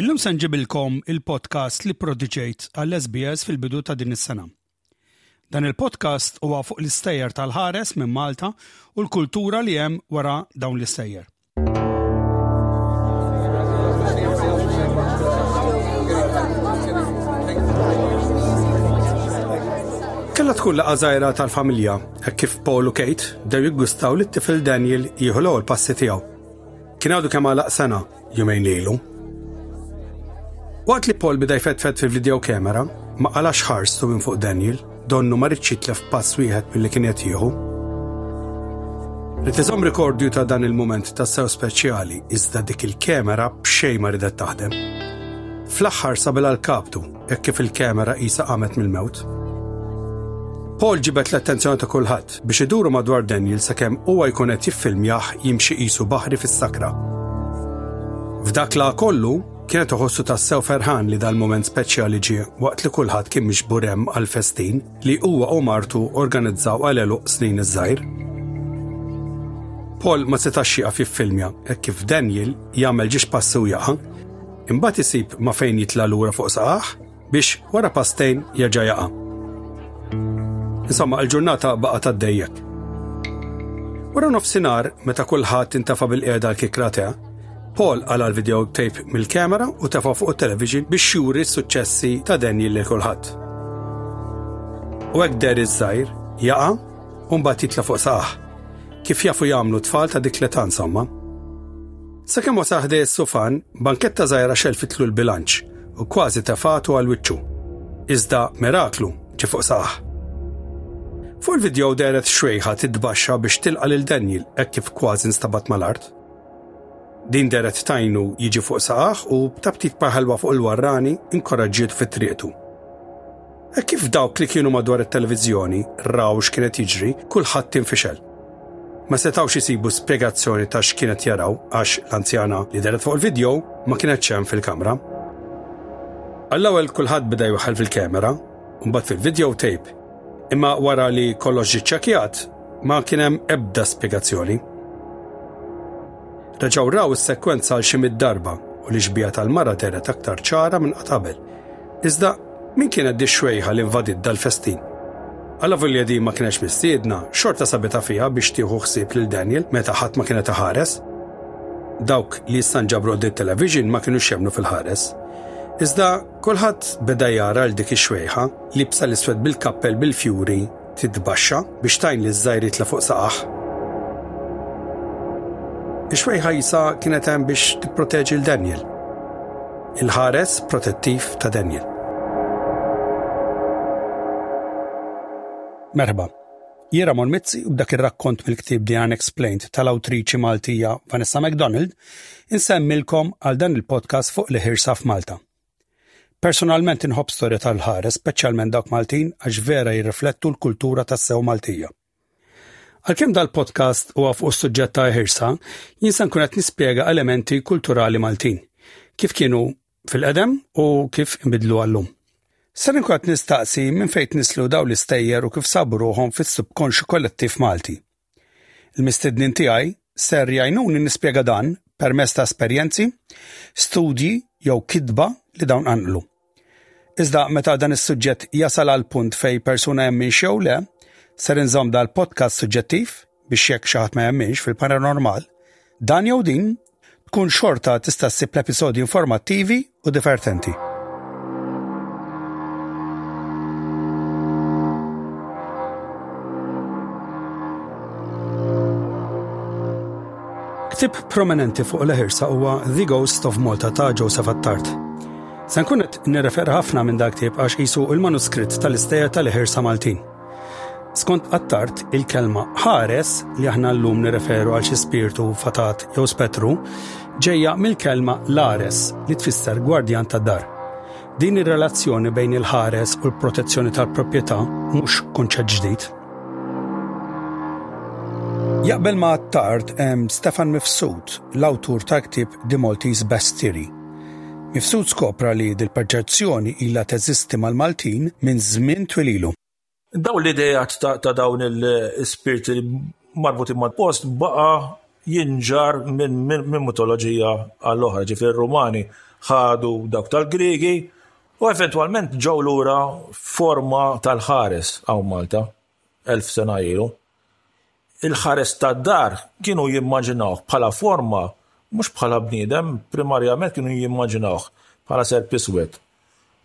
Illum se nġibilkom il-podcast li produċejt għall-SBS fil-bidu ta' din is-sena. Dan il-podcast huwa fuq l-istejjer tal-ħares minn Malta u l-kultura li hemm wara dawn l-istejjer. Kella tkun laqa żgħira tal-familja, hekk kif Paul u Kate dew jiggustaw li t-tifel Daniel jieħu l-ewwel passi tiegħu. Kien għadu kemm għalaq sena jumejn lilu. Waqt li Paul bida jfetfet fi video kamera, ma qalax ħarstu minn fuq Daniel, donnu ma rridx jitlef pass wieħed billi kien qed jieħu. Nitizom rikordju ta' dan il-moment ta' sew speċjali iżda dik il-kamera b'xej ma ridet taħdem. Fl-aħħar sabela l-kaptu hekk kif il-kamera qisha qamet mill-mewt. Paul ġibet l-attenzjoni ta' kulħadd biex iduru madwar Daniel sakemm huwa jkun qed jiffilmjah jimxi qisu baħri fis-sakra. F'dak la kollu, kienet uħossu tassew ferħan li dal-moment speċjali ġie waqt li kulħadd kien mhix burem għal-festin li huwa u martu organizzaw għal eluq snin iż-żgħir. Paul ma setax jieqaf jiffilmja hekk kif Daniel jagħmel ġiex passi u jaqa' Imbagħad isib ma' fejn jitla' lura fuq saqajh biex wara passtejn jerġa' jaqa'. Insomma, il-ġurnata baqgħet għaddej hekk. Wara nofsinhar, meta kulħadd intafa' bil-qiegħda l-kikra te, Paul għala l-video tape mill-kamera u tefa' fuq it-television biex juri s-suċċessi ta' Daniel lil kulħadd. U hekk der iż-żgħir jaqa' u mbagħad jitla' fuq saqajh, kif jafu jagħmlu t-tfal ta' dik l-età insomma. Sakemm wasal ħdej is-sufan, banketta żgħira xelfitlu l-bilanċ u kważi tefatu għal wiċċu. Iżda miraklu ġi fuq saħ. Fuq il-video deret xwejħa titbaxxa biex tilqa lil Daniel hekk kif kważi nstabat mal-art. Din deret tajnu jiġi fuq saħ u b'tabtit parħalwa fuq il-warrani inkoraġġiet fit-triqtu. Hekk kif dawk li kienu madwar it-televiżjoni raw x'kienet jiġri, kulħadd infixel. Ma setgħux isibu spjegazzjoni ta' x'kienet jaraw għax l-anzjana li deret fuq il-video ma kienetx hemm fil-kamra. Għall-ewwel kulħadd beda jwaħħel fil-kamera, mbagħad fil-video tape, imma wara li kollox ġiċċakjat ma kien hemm ebda spjegazzjoni. Reġgħu raw is-sekwenza għal xi darba u l-ixbija tal-mara deret aktar ċara minn qabel Iżda min kienet dix-xwejħa li nvadiet dal-festin? Allavolja din ma kinetx mistiedna, xorta sabitha fiha biex tieħu ħsieb lil Daniel meta ħadd ma kien qed iħares. Dawk li issa nġabru quddiem it-television ma kinux jemmnu fil-ħares. Iżda kulħadd beda jara lil dik ix-xwejħa, libsa l-iswed bil-kappell bil-fjuri, Titbaxxa biex tgħin liż-żgħir jitla' fuq saqajh. Ix-xwejħa Għisa kienet hemm biex tipproteġi 'l Daniel, il-ħares protettiv ta' Daniel. Merħba. Jien Ramon Mizzi u b'dak ir-rakkont mill-ktieb The Unexplained tal-awtriċi Maltija Vanessa McDonald, insemmi lkom għal dan il-podcast fuq l-ħirsa f'Malta. Personalment inħobb storja tal-ħares, speċjalment dawk Maltin għax vera jirriflettu l-kultura tas-sew Maltija. Għalkemm dal-podcast huwa fuq is-suġġett ta' ħirsa, jinsa nkun qed nispjega elementi kulturali Maltin, kif kienu fil-qedem u kif inbidlu għallum. Ser inkun nistaqsi minn fejn nislu daw l-istejjer u kif sabu ruħhom fis-subkonxju kollettiv Malti. Il-mistednin tiegħi ser jgħinuni nispjega dan permezz ta' esperjenzi, studji jew kitba li dawn qanqlu. Iżda meta dan is-suġġett jasal għal punt fej persuna jemmin xew le, ser inżomm dal-podcast suġġettiv biex jekk xi ħadd ma jemminx fil-paranormal, dan jew din tkun xorta tista' ssib l-episodji informattivi u divertenti. Ktib prominenti fuq l-ħirsa huwa The Ghost of Malta ta' Joseph Attard. Se nkun qed nirrefer ħafna minn dak tib għax qisu il-manuskritt tal-isteja tal-ħirsa Maltin. Skont Attard, il-kelma ħares, li aħna llum nirreferu għal xi spirtu fatat jew spettru, ġejja mill-kelma lares li tfisser gwardjan ta' dar. Din ir-relazzjoni bejn il-ħares u l-protezzjoni tal-proprjetà mhux kunċett ġdid. Jaqbel ma' Attard hemm Stefan Mifsud, l-awtur tal-ktieb The Maltese Bestiary, Mifsud skopra li dil-perċezzjoni ilha teżisti mal-Maltin minn żmien twil ilu. Dawn l-ideat ta' dawn l-ispirti marbutin mal-post baqa' jinġarr minn mitoloġija għal oħra, ġifieri r-Rumani ħadu dawk tal-Griegi u eventwalment ġew lura f'forma tal-ħares hawn Malta. elf sena ilu, il-ħares tad-dar kienu jimmaġinawh bħala forma mhux bħala bniedem, primarjament kienu jimmaġinawh bħala serp iswed.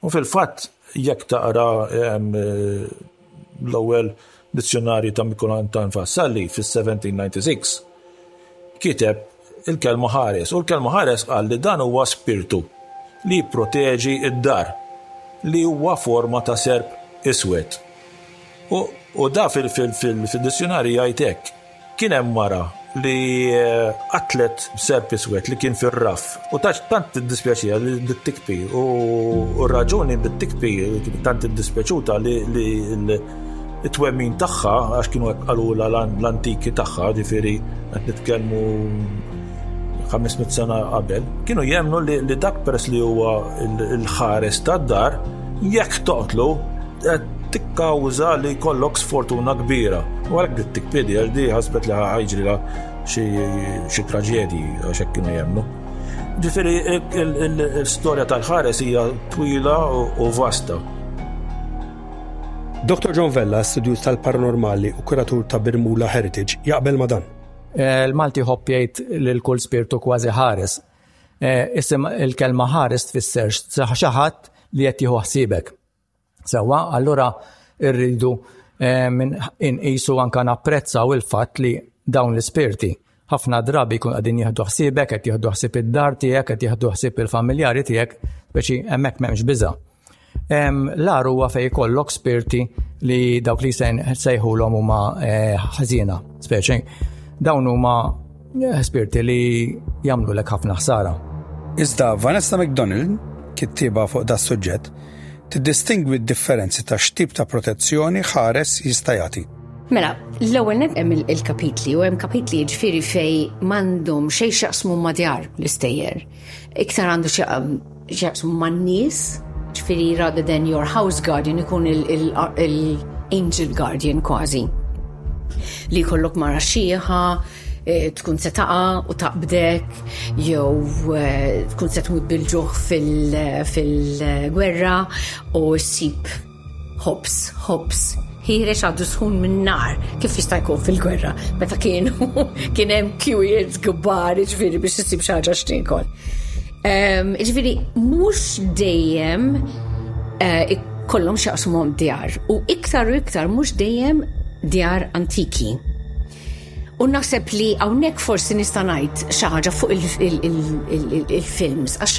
U fil-fatt jekk taqra ehm, l-ewwel dizzjonarju ta' Mikulantan Vassalli fis-1796 kiteb il-kelma ħares. U l-kelma ħares qal li dan huwa spirtu li jipproteġi d-dar li huwa forma ta' serp iswed. U, u da fil-dizjunari jgħid hekk. Kien hemm mara li qatlet serp iswed li kien fir-raff u tax tant iddispjaċija li bdiet tikpi u raġuni bdiet tikpi tant iddispeċuta li it-twemmin tagħha, għax kienu hekk qalulha l-antiki tagħha, ġifieri qed nitkellmu 500 sena qabel, kienu jemnu li, li dak peress li huwa l-ħares tad-dar, jekk toqtlu qed tikkawża li jkollok sfortuna kbira. U għalhekk bdiet tikpidi għax di ħasbet li ħajġri la xi traġedji għax hekk kienu jemnu. Ġifieri l-istorja tal-ħares hija twila u vasta. Dottor John Vella, studjuż tal-paranormali u kuratur ta' Birmula Heritage, jaqbel ma' dan. Il-Malti jħobb jgħid lil kull spirtu kważi ħares. Isim il-kelma ħares tfisser xi ħadd li qed jieħu ħsiebek. Sewwa, allura rridu inqisu anke napprezzaw il-fatt li dawn l-ispirti ħafna drabi jkun qegħdin jieħdu ħsiebek, qed jieħdu ħsieb id-dar tiegħek, qed jieħdu ħsieb il-familjari tiegħek, speċi hemmhekk m'hemmx biża'. L-ar huwa fejn jkollok spirti li dawk li sejħulhom huma eh, ħażina, speċi. Dawn huma eh, spirti li jagħmlu lek ħafna ħsara. Iżda Vanessa McDonald, kittiba fuq da suġġett, tiddistingwi d-differenzi ta' xtib ta' protezzjoni ħares jista' jagħti. Mela, l-ewwel net hemm il-kapitli u hemm kapitli ġifieri fej m'għandhom xejn x'jaqsmu ma' djar l-istejjer. Iktar għandu x'jaqsmu man nies, ġifieri rather than your house guardian ikun il-angel guardian kważi. Li jkollok mara xieħa, eh, tkun se taqa u taqbdek, jew eh, tkun se tmut bil-ġuħ fil-gwerra u ssib Ħobż, ħobż, ħiereġ għadu sħun min-nar, kif jista' jkun fil-gwerra, meta kienu kien hemm kjujiet kbar, ġifieri biex isib xi ħaġa xtinkol. Ehm, ġifieri mhux dejjem eh, kollhom xaqsmhom djar u iktar u iktar mhux dejjem djar antiki. U naħseb li hawnhekk forsi nista' ngħid xi ħaġa fuq il-films għax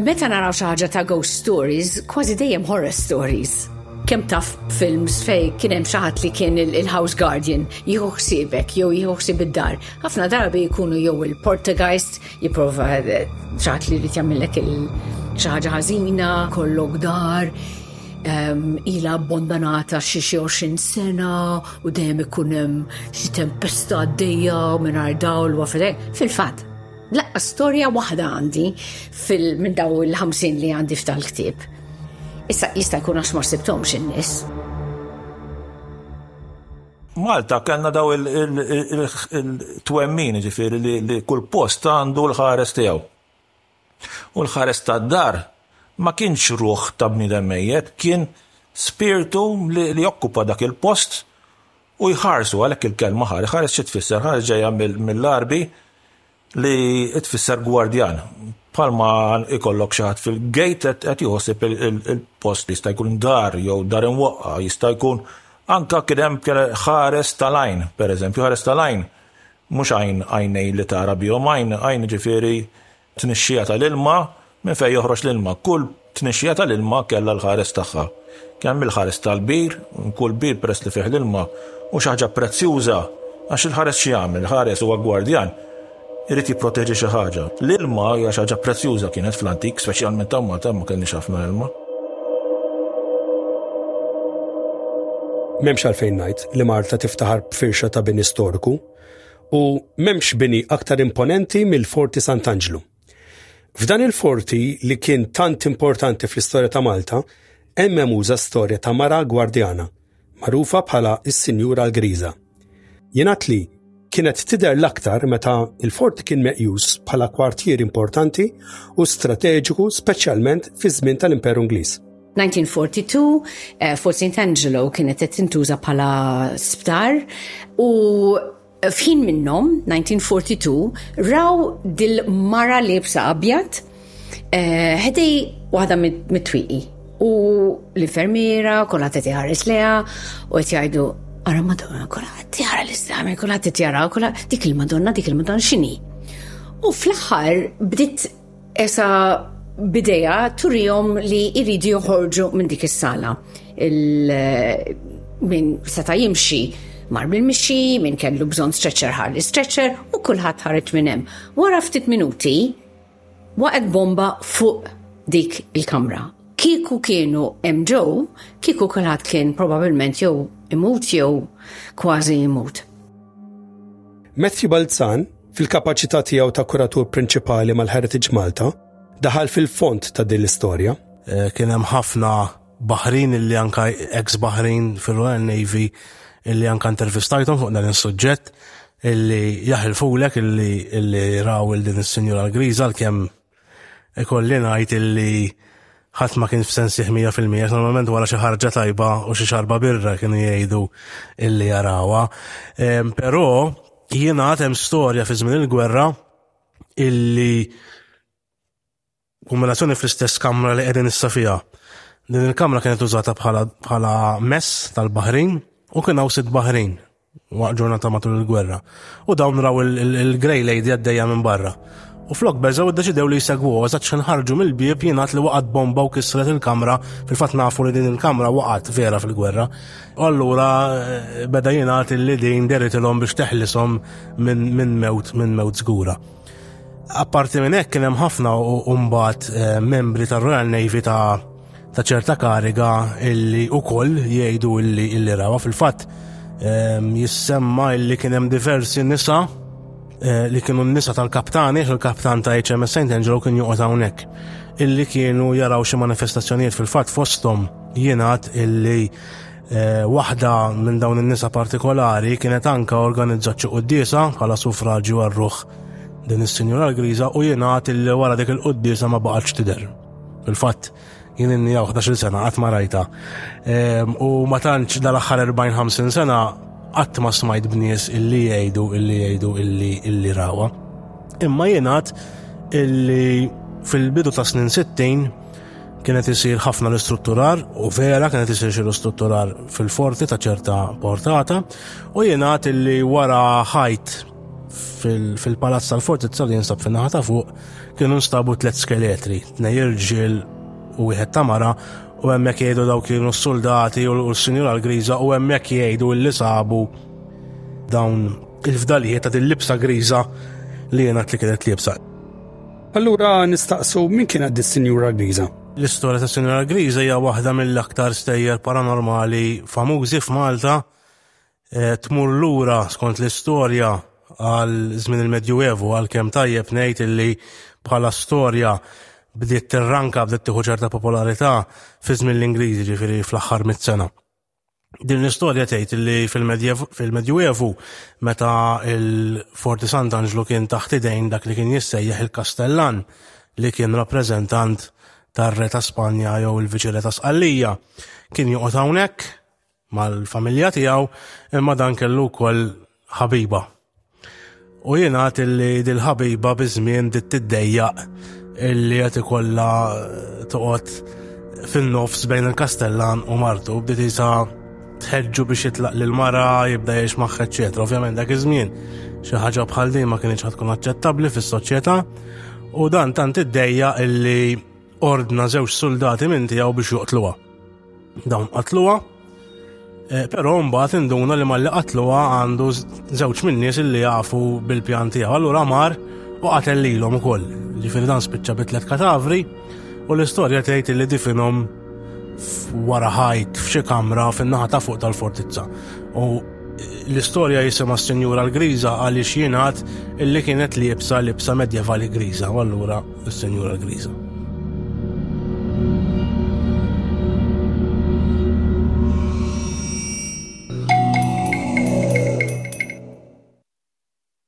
Meta naraw xi ħaġa ta' ghost stories, kważi dejjem horror stories. Kemm taf films fej kien hemm xi ħadd li kien il-house guardian jieħu ħsiebek jew jieħu ħsieb id-dar. Ħafna darbi jkunu jew il-portagajst jipprova eh, xi ħadd li jrid jagħmilek xi ħaġa ħażina, kollok dar, ehm, ila abbondonata xi xi 20 sena u dejjem ikun hemm xi tempesta għaddejja mingħajr dawl u Fil-fatt, Laqqa storja waħda għandi minn daw il-50 li għandi f'tal-ktib. Issa jista' jkun għax ma sibtomx in-nies. Malta kellna daw il-twemmin ġifiri li kull post għandu l-ħares tiegħu. U l-ħares tad-dar ma kienx ruħ ta' bniedem mejjet, kien spirtu li jokkupa dak il-post U jħarsu, għalhekk il-kelma ħares, ħares xi tfisser? Ħares ġejja mill-Għarbi li tfisser gwardjan. Palma ikollok xi ħadd fil-gate qed jħossib il-post li jista' jkun dar jew dar imwaqqa, jista' jkun anka kien hemm ħares tal-għajn, pereżempju, ħares tal-għajn mhux għajn għajnej li tara bihom għajn, għajn ġifieri Tnixxija tal-ilma, Minn fejn joħroġ l-ilma? Kull tnixxija tal-ilma kellha l-ħares tagħha. Kemm il-ħares tal-bir, kull bir peress li fih l-ilma hu xi ħaġa prezzjuża, għax il-ħares x'jagħmel? Il-ħares huwa gwardjan, irid jipproteġi xi ħaġa. L-ilma hija xi ħaġa prezzjuża kienet fl-antik, speċjalment hawn Malta ma kellniex ħafna ilma. M'hemmx għalfejn ngħid li Malta tiftaħar b'firxa ta' bini storiku u m'hemmx bini aktar imponenti mill-Forti Sant'Anġlu. F'dan il-forti li kien tant importanti fl-istorja ta' Malta, hemm memuża storja ta' mara gwardjana, magħrufa bħala s-Sinjura l-Griża. Jingħad li kienet tidher l-aktar meta il-forti kien meqjus bħala kwartier importanti u strateġiku speċjalment fiż-żmien tal-Imperu Ingliż. 1942 Fort St. Angelo kienet qed tintuża bħala sptar u f'ħin minnhom 1942 raw dil-mara libsa abjad eh, ħdej waħda mit-twiqi u l-infermiera kollha qed iħares leha u qed jgħidu ara madonna kollha qed jara l-islam kollha qed jara kollha dik il-madonna dik il-madonna x'inhi. U fl-aħħar bdiet Esa bideja turihom li jridu joħorġu minn dik is-sala. Min seta' jimxi mar bil-mixi, min kellu bżonn stretcher ħar l-istretcher u kulħadd ħareġ minn hemm. Wara ftit minuti waqgħet bomba fuq dik il-kamra. Kieku kienu hemm ġew, kieku kulħadd kien probabbilment jew imut jew kważi imut. Matthew Balzan Fil-kapaċità tiegħu ta' kuratur prinċipali mal-Heritage Malta, daħal fil-fond ta' din l-istorja. Eh, kien hemm ħafna Bahrin illi anka ex Bahrin fil-Royal Navy illi anka intervistajtom fuq dan is-suġġett illi jaħilfulek illi illi raw il din is-sinjura l-griża l-kemm Ikolli ngħid illi ħadd ma kien f'sensih 100% normalment wara xi ħarġa tajba u xi xarba birra kienu jgħidu illi jarawha. Ehm, però jien għad hemm storja fi żmien il-gwerra illi kombinazzjoni fl-istess kamra li qegħdin issa fiha. Din il-kamra kienet użata bħala mess tal-Baħrin u kien hawn sitt Baħrin Waqt ġurnata matul il-gwerra. U dawn raw il-Grey Lady għaddejja minn barra. U flok berżaw iddeċidew li jsegwu għazat xen ħarġu mill-bib jingħad li waqgħet bomba u kisret il-kamra fil-fatt nafu li din il-kamra waqgħet vera fil-gwerra. U allura eh, beda jingħad li din deritilhom biex teħlishom minn mewt minn mewt żgura. Apparti minn hekk kien hemm ħafna u mbagħad eh, membri tar-Royal Navy ta' ta' ċerta kariga illi u koll jgħidu illi illi rawa fil-fat ehm, jissemma illi kienem diversi nisa eh, li kienu nisa tal-kaptani, il-kaptan ta' HMS St. Angelo kien juqot hawnhekk illi kienu jaraw xi manifestazzjonijiet fil-fatt fosthom jingħad illi eh, waħda minn dawn in-nisa partikolari kienet anka organizzat xi qudiesa bħala sufraġju għar-ruħ din is-sinjura l-Griża u jingħad illi wara dik il-qudiesa ma baqgħetx tidher. Fil-fatt, jien inni għaw 11 sena għat ma rajta. Ehm, u ma tantx dal-axħar 40-50 sena għat ma smajt b'nies illi jgħidu illi jgħidu illi illi rawa. Imma jenat illi fil-bidu ta' snin 60 kienet isir ħafna l-istrutturar u vera kienet isir xi l-istrutturar fil-forti ta' ċerta portata u jenat illi wara ħajt Fil-palazz tal-fortizza li jinsab fin-naħa ta' fuq kienu nstabu tliet skeletri, tnej irġiel u wieħed ta' mara u hemmhekk jgħidu dawk kienu s-soldati u l-Sinjura l-Griża u hemmhekk jgħidu li sabu dawn il-fdalijiet ta' din libsa griża li jenat li kienet libsa. Allura nistaqsu min kien għaddi s-Sinjura Griża? L-istorja ta' Sinjura Griża hija waħda mill-aktar stejjer paranormali famużi f'Malta Eh, tmur lura skont l-istorja għal żmien il-Medjuevu għal kemm tajjeb ngħid illi bħala storja bdiet tirranka bdiet tieħu ċerta popolarità fi żmien l-Ingliżi ġifieri fl-aħħar mit sena. Din l-istorja tgħid illi fil-Medjuevu meta il-Forti Sant'Anġlu kien taħt idejn dak li kien jissejjaħ il-Kastellan li kien rappreżentant tar-Re ta' Spanja jew il-Viċi Re ta' Sqallija kien joqgħod hawnhekk mal-familja tiegħu imma dan kellu wkoll ħabiba. U jingħad illi dil-ħabiba biż-żmien dit tiddejjaq illi qed ikollha toqgħod fin-nofs bejn il-Kastellan u martu bdiet isa tħeġġu biex jitlaq lil mara jibda jiex magħha eċetera. Ovvjament dak iż-żmien xi ħaġa bħal din ma kienx tkun aċċettabbli fis-soċjetà u dan tant iddejja illi ordna żewġ soldati minn tiegħu biex joqtluha. Dawn qatluha, eh, però mbagħad induna li malli qatluha għandu żewġ min-nies li jafu bil-pjan tiegħu. Allura mar u qatel lilhom ukoll. Ġifieri dan spiċċa bi tliet katavri u l-istorja tgħid li difinhom wara ħajt f'xi kamra fin-naħa ta' fuq tal-fortizza. U L-istorja jisimha s-Sinjura l-Griża għaliex jingħad illi kienet liebsa libsa medjevali Griża, u allura s-Sinjura l-Griża.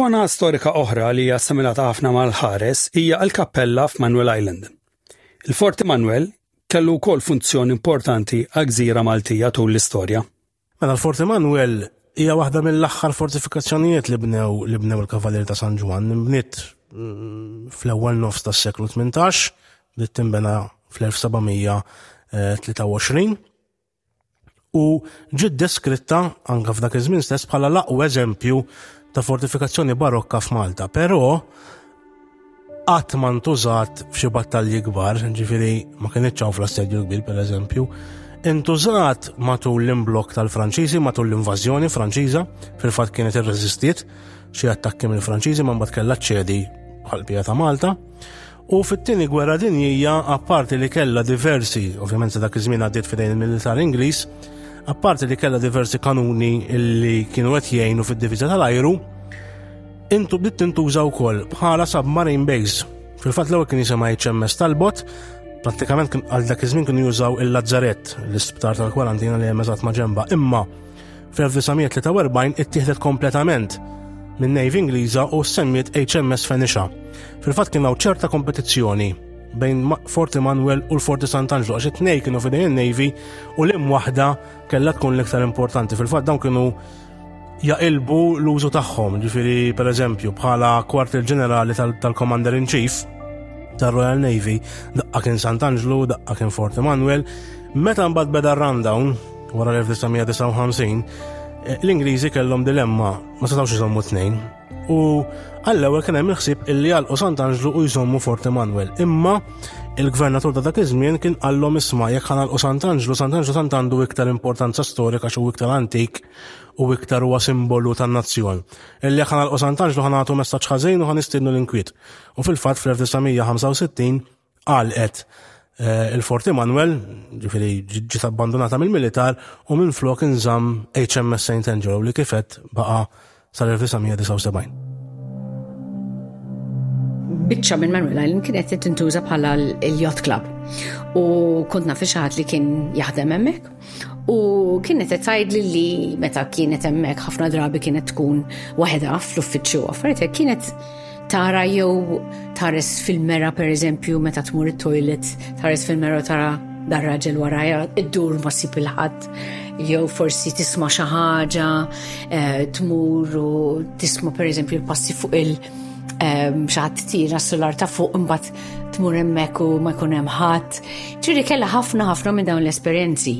Ikona storika oħra li hija assimilata ħafna mal-ħares hija l-kappella f'Manuel Island. Il-Forti Manuel kellu wkoll funzjoni importanti għal gżira Maltija tul l-istorja. Mela l-Forti Manuel hija waħda mill-aħħar fortifikazzjonijiet li bnew li bnew il-Kavalieri ta' San Ġwann, imbniet mm, fl-ewwel nofs tas-seklu 18 li tinbena fl-1723. u ġiet deskritta anke f'dak iż-żmien stess bħala l-aqwa eżempju ta' fortifikazzjoni barokka f'Malta, però qatt ma ntużat f'xi battalji kbar, ġifieri ma kienitx hawn fl-assedju kbir pereżempju, intużat matul l-imblok tal-Franċiżi, matul l-invażjoni Franċiża, fil-fatt kienet irreżistiet xi attakki mill-Franċiżi ma mbagħad kellha ċedi bħal pija ta' Malta. U fit-tieni gwerra dinjija, apparti li kellha diversi, ovvjament sa dak iż-żmien għaddiet fidejn il-militar Ingliż, apparti li kellha diversi kanuni li kienu qed jgħinu fid-diviża tal-ajru, intu bdiet tintuża wkoll bħala submarine base. Fil-fatt l-ewwel kien jisimha HMS Talbot, prattikament kien għal dak iż-żmien kienu jużaw il-Lazzarett, l-isptar tal-kwarantina li hemm eżatt ma' ġemba, imma Fl-1943 ittieħdet kompletament minn Navy Ingliża u semmiet HMS Fenisha. Fil-fatt kien hawn ċerta kompetizzjoni bejn Forti Manuel u l-Forti Sant'Angelo għax it-tnej kienu fidejn il-Navy u l-im waħda kellha tkun l-iktar importanti. Fil-fatt dawn kienu jaqilbu l-użu tagħhom, ġifieri pereżempju bħala kwartier ġenerali tal-Commander in Chief tar-Royal Navy, daqqa kien Sant'Angelo, daqqa kien Forti Manuel, meta mbagħad beda rundown Wara l-1959, eh, l-Ingliżi kellhom dilemma ma setgħux iżommu tnejn. U għall-ewwel kien hemm il-ħsieb illi għalqu Sant Anġlu u jżommu Fort Emanuel. Imma il-gvernatur ta' dak iż-żmien kien qallhom isma' jekk ħanalqu Sant Anġlu, Sant Anġlu tant għandu iktar importanza storika xi iktar antik u iktar huwa simbolu tan-nazzjon. Illi jekk ħanalqu Sant Anġlu ħanatu messaġġ ħażin u ħanistiednu l-inkwiet. U fil-fatt fl-1965 għalqet eh, il-Fort Emanuel, ġifiri ġiet abbandonata mill-militar u minn flok inżam HMS St. Angelo li kifet baqa sal-1979. Bicċa minn Manuel Island kienet tintuża bħala l-Yacht Club u kont naf li kien jaħdem hemmhekk U kienet qed tgħidli li meta kienet hemmhekk ħafna drabi kienet tkun waħedha fl-uffiċċju affarijiet kienet tara jew tares fil-mera pereżempju meta tmur it-toilet, tares fil-mera tara dar raġel warajja id-dur ma sib il-ħadd jew forsi tisma xi ħaġa eh, tmur u tisma pereżempju l-passi fuq il- eh, xaħat tira s-solar ta' fuq imbat tmur hemmhekk u ma jkun hemm ħadd. Ġifieri kellha ħafna ħafna minn dawn l-esperjenzi.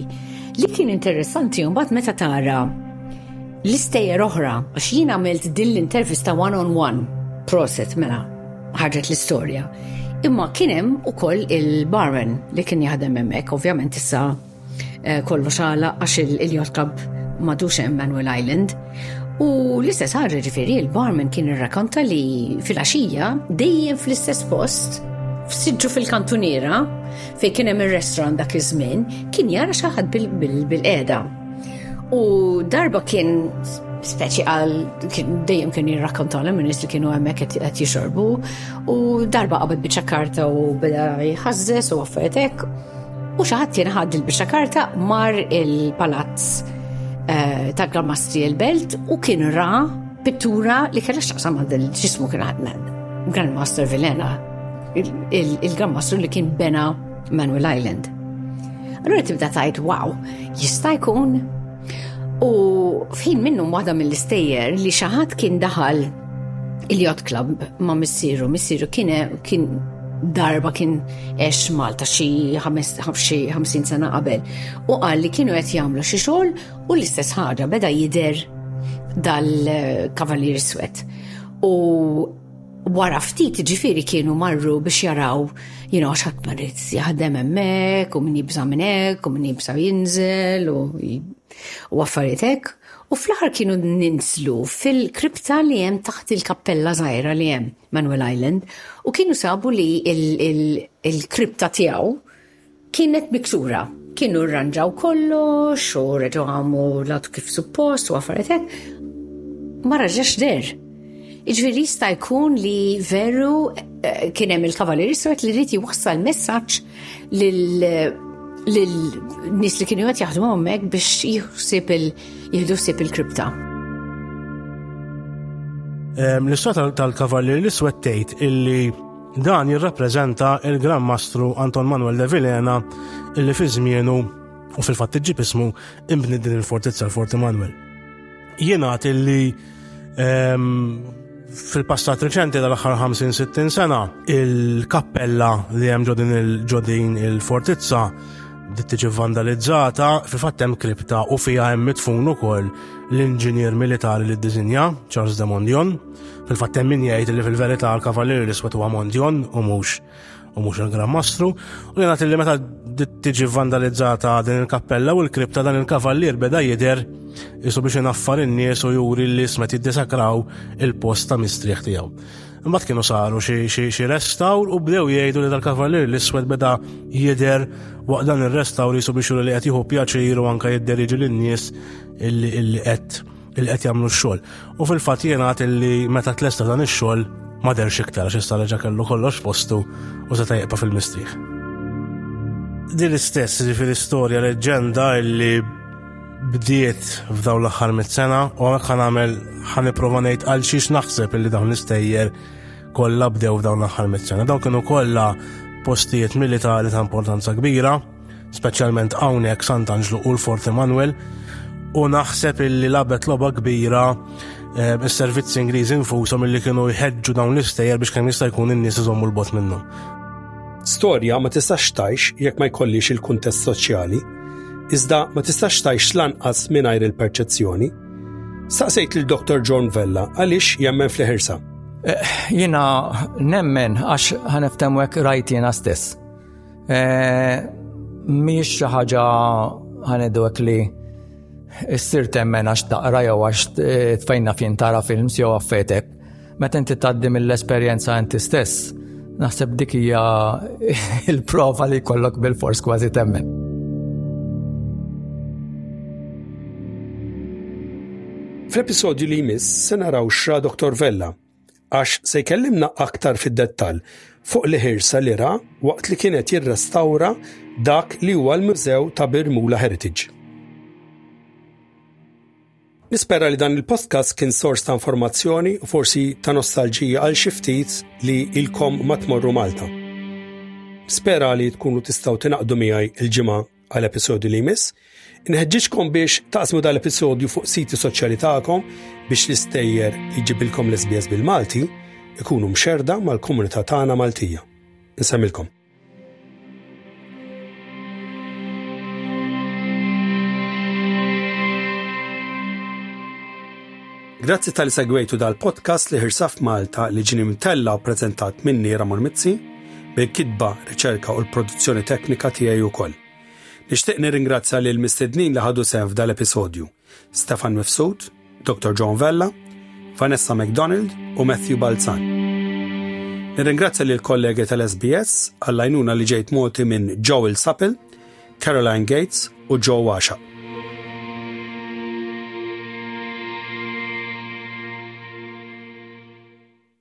Li kien interessanti mbagħad meta tara l-istejjer oħra għax jien għamilt din l-intervista one on one proset mela ħarġet l-istorja. Imma kien hemm ukoll il-barman li kien jaħdem hemmhekk, ovvjament issa Eh, kollu xala għax il-yacht club madux hemm Manuel Island. U l-istess ħarġa ġifiri, il-barman kien irrakonta li fil-axija dejjem fl-istess post f'siġġu fil-kantuniera fej kien hemm ir-restaurant dak iż-żmien kien jara xi ħadd bil-qiegħda. U darba kien speċi għal dejjem kien jirrakkontaw l ministri kienu hemmhekk qed jixorbu u darba qabad biċċa karta u beda jħażżes u affaritek U xi ħadd jenħad il-biċċa karta mar il-palazz eh, ta' Gramastri il-Belt u kien ra pittura li kellha x'taqsam għand il-ġismu kien ħadmen. Grandmaster Vilena, il-Grandmaster li kien bena Manuel Island. Allura tibda tajt, wow, jista' jkun U f'ħin minnhom waħda mill-istejjer li xi ħadd kien daħal il-yacht club ma' missieru, missieru kien kien darba kien ex Malta xi 50 sena qabel u qal li kienu qed jagħmlu xi xogħol u l-istess ħaġa beda jidher dal-Kavalier Swet. U wara ftit ġifiri kienu marru biex jaraw jina xat marrit jaħdem emmek u min jibza minnek u min jibza jinżel u għaffaritek u fl-ħar kienu ninżlu fil-kripta li jem taħt il-kappella zaħira li jem Manuel Island u kienu sabu li il-kripta tijaw Kienet miksura. Kienu rranġaw kollox u reġgħu għamu l-għadu kif suppost u għafaret hekk. Ma raġax der. Iġveri jista' jkun li veru eh, kien hemm il-Kavalieri Stret li rrid jwassal messaġġ lil nis li kienu qed jaħdmu hemmhekk biex jieħsib jieħdu sib il-kripta. L-istorja tal-Kavalieri Stret tgħid illi Dan jirrappreżenta il-Gran Mastru Anton Manuel de Vilena illi fi żmienu u fil-fatt iġġib ismu imbni din il-fortizza l-Forti Manuel. Jingħad illi ehm, fil-passat reċenti tal-aħħar 50-60 sena il-kappella li hemm ġodin il-ġodin il-fortizza bdiet tiġi vandalizzata fi fattem kripta u fija hemm mitfun ukoll l-inġinier militari li ddiżinja Charles de Mondion Fil-fatt hemm min jgħid li fil-verità l-Kavalier l-Iswed huwa Mondjon u mhux u mhux il-Gran Mastru, u li nagħti li meta tiġi vandalizzata din il-kappella u l-kripta dan il-Kavalier beda jidher isu biex inaffar in-nies u juri li smet jiddesakraw il-post ta' mistrieħ tiegħu. Imbagħad kienu saru xi restawr u bdew jgħidu li tal-Kavalier l-Iswed beda jidher waqt dan ir-restawr jisu biex juri li qed jieħu pjaċir u anke jidderiġi lin-nies illi qed Li qed jagħmlu x-xogħol. U fil-fatt jingħad li meta tlesta dan ix-xogħol ma derx iktar għax issa reġa' kellu kollox postu u se jibqa' fil-mistrieħ. Din l-istess ġifieri storja leġġenda li bdiet f'dawn l-aħħar mit-sena u għamek ħan għamel ħan iprova ngħid għal xiex naħseb illi dawn l-istejjer kollha bdew f'dawn l-aħħar mit-sena. Dawn kienu kollha postijiet militari ta' importanza kbira speċjalment hawnhekk Sant'Anġlu u l-Fort Emanuel, u naħseb illi labet loba kbira eh, is-servizzi Ingliżi infushom illi kienu jħeġġu dawn l-istejjer biex kemm jista' jkun in-nies iżommu l-bot minnu. Storja ma tistax tajx jekk ma jkollix il-kuntest soċjali, iżda ma tistax tajx lanqas mingħajr il-perċezzjoni. Saqsejt lil Dr. John Vella għaliex jemmen fl-ħirsa. Eh, jina nemmen għax ħaneftemwek rajt jena stess Eh, mhijiex xi ħaġa ħanedu hekk li issir temmen għax taqra jew għax eh, tfejna fin tara films jew affetek. Meta inti tgħaddi mill-esperjenza inti stess, naħseb dik hija il-prova li jkollok bil-fors kważi temmen. Fl-episodju li jmiss se naraw xra Dr. Vella għax se jkellimna aktar fid-dettall fuq l-ħirsa li ra waqt li kien qed jirrestawra dak li huwa l-Mużew ta' Birmula Heritage. Nispera li dan il-podcast kien sors ta' informazzjoni u forsi ta' nostalġija għal xi ftit li ilkom ma tmorru Malta. Spera li tkunu tistgħu tinaqdu miegħi l-ġimgħa għal episodju li jmiss. Inħeġġiġkom biex taqsmu dal-episodju fuq siti soċjali tagħkom biex l-istejjer li ġibilkom l-SBS bil-Malti ikunu mxerda mal-komunità tagħna Maltija. Nsemilkom. Grazzi tal-segwejtu dal-podcast li ħirsaf Malta li ġini mtella u prezentat minni Ramon Mizzi. bil-kitba, riċerka u l-produzzjoni teknika tiegħi wkoll. Nixtieq nirringrazzja lill-mistednin li ħadu sehem f'dal-episodju, Stefan Mifsud, Dottor John Vella, Vanessa McDonald u Matthew Balzan. Nirringrazzja lill-kollegi tal-SBS għall-għajnuna li ġejt mogħti minn Joel Sapil, Caroline Gates u Joe Washa.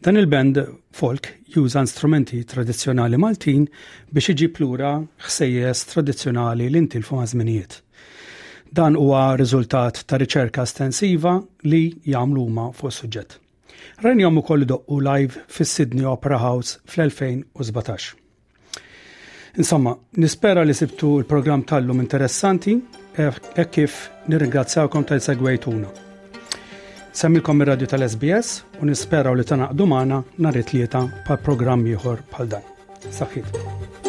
Dan il-band folk juża instrumenti tradizzjonali Maltin biex iġib lura ħsejjes tradizzjonali li ntilfu maż-żminijiet. Dan huwa riżultat ta' riċerka estensiva li jagħmlu huma fuq suġġett. Renjom ukoll doqqu live fis-Sydney Opera House fl-2017. Insomma, nispera li sibtu l-programm tal-lum interessanti e kif nirringrazzjawkom tal segwejtuna. Semmilkom ir-radju tal-SBS u nisperaw li tanaqdu magħna nhar it-tlieta pal programm ieħor bħal dan. Saħħitkom.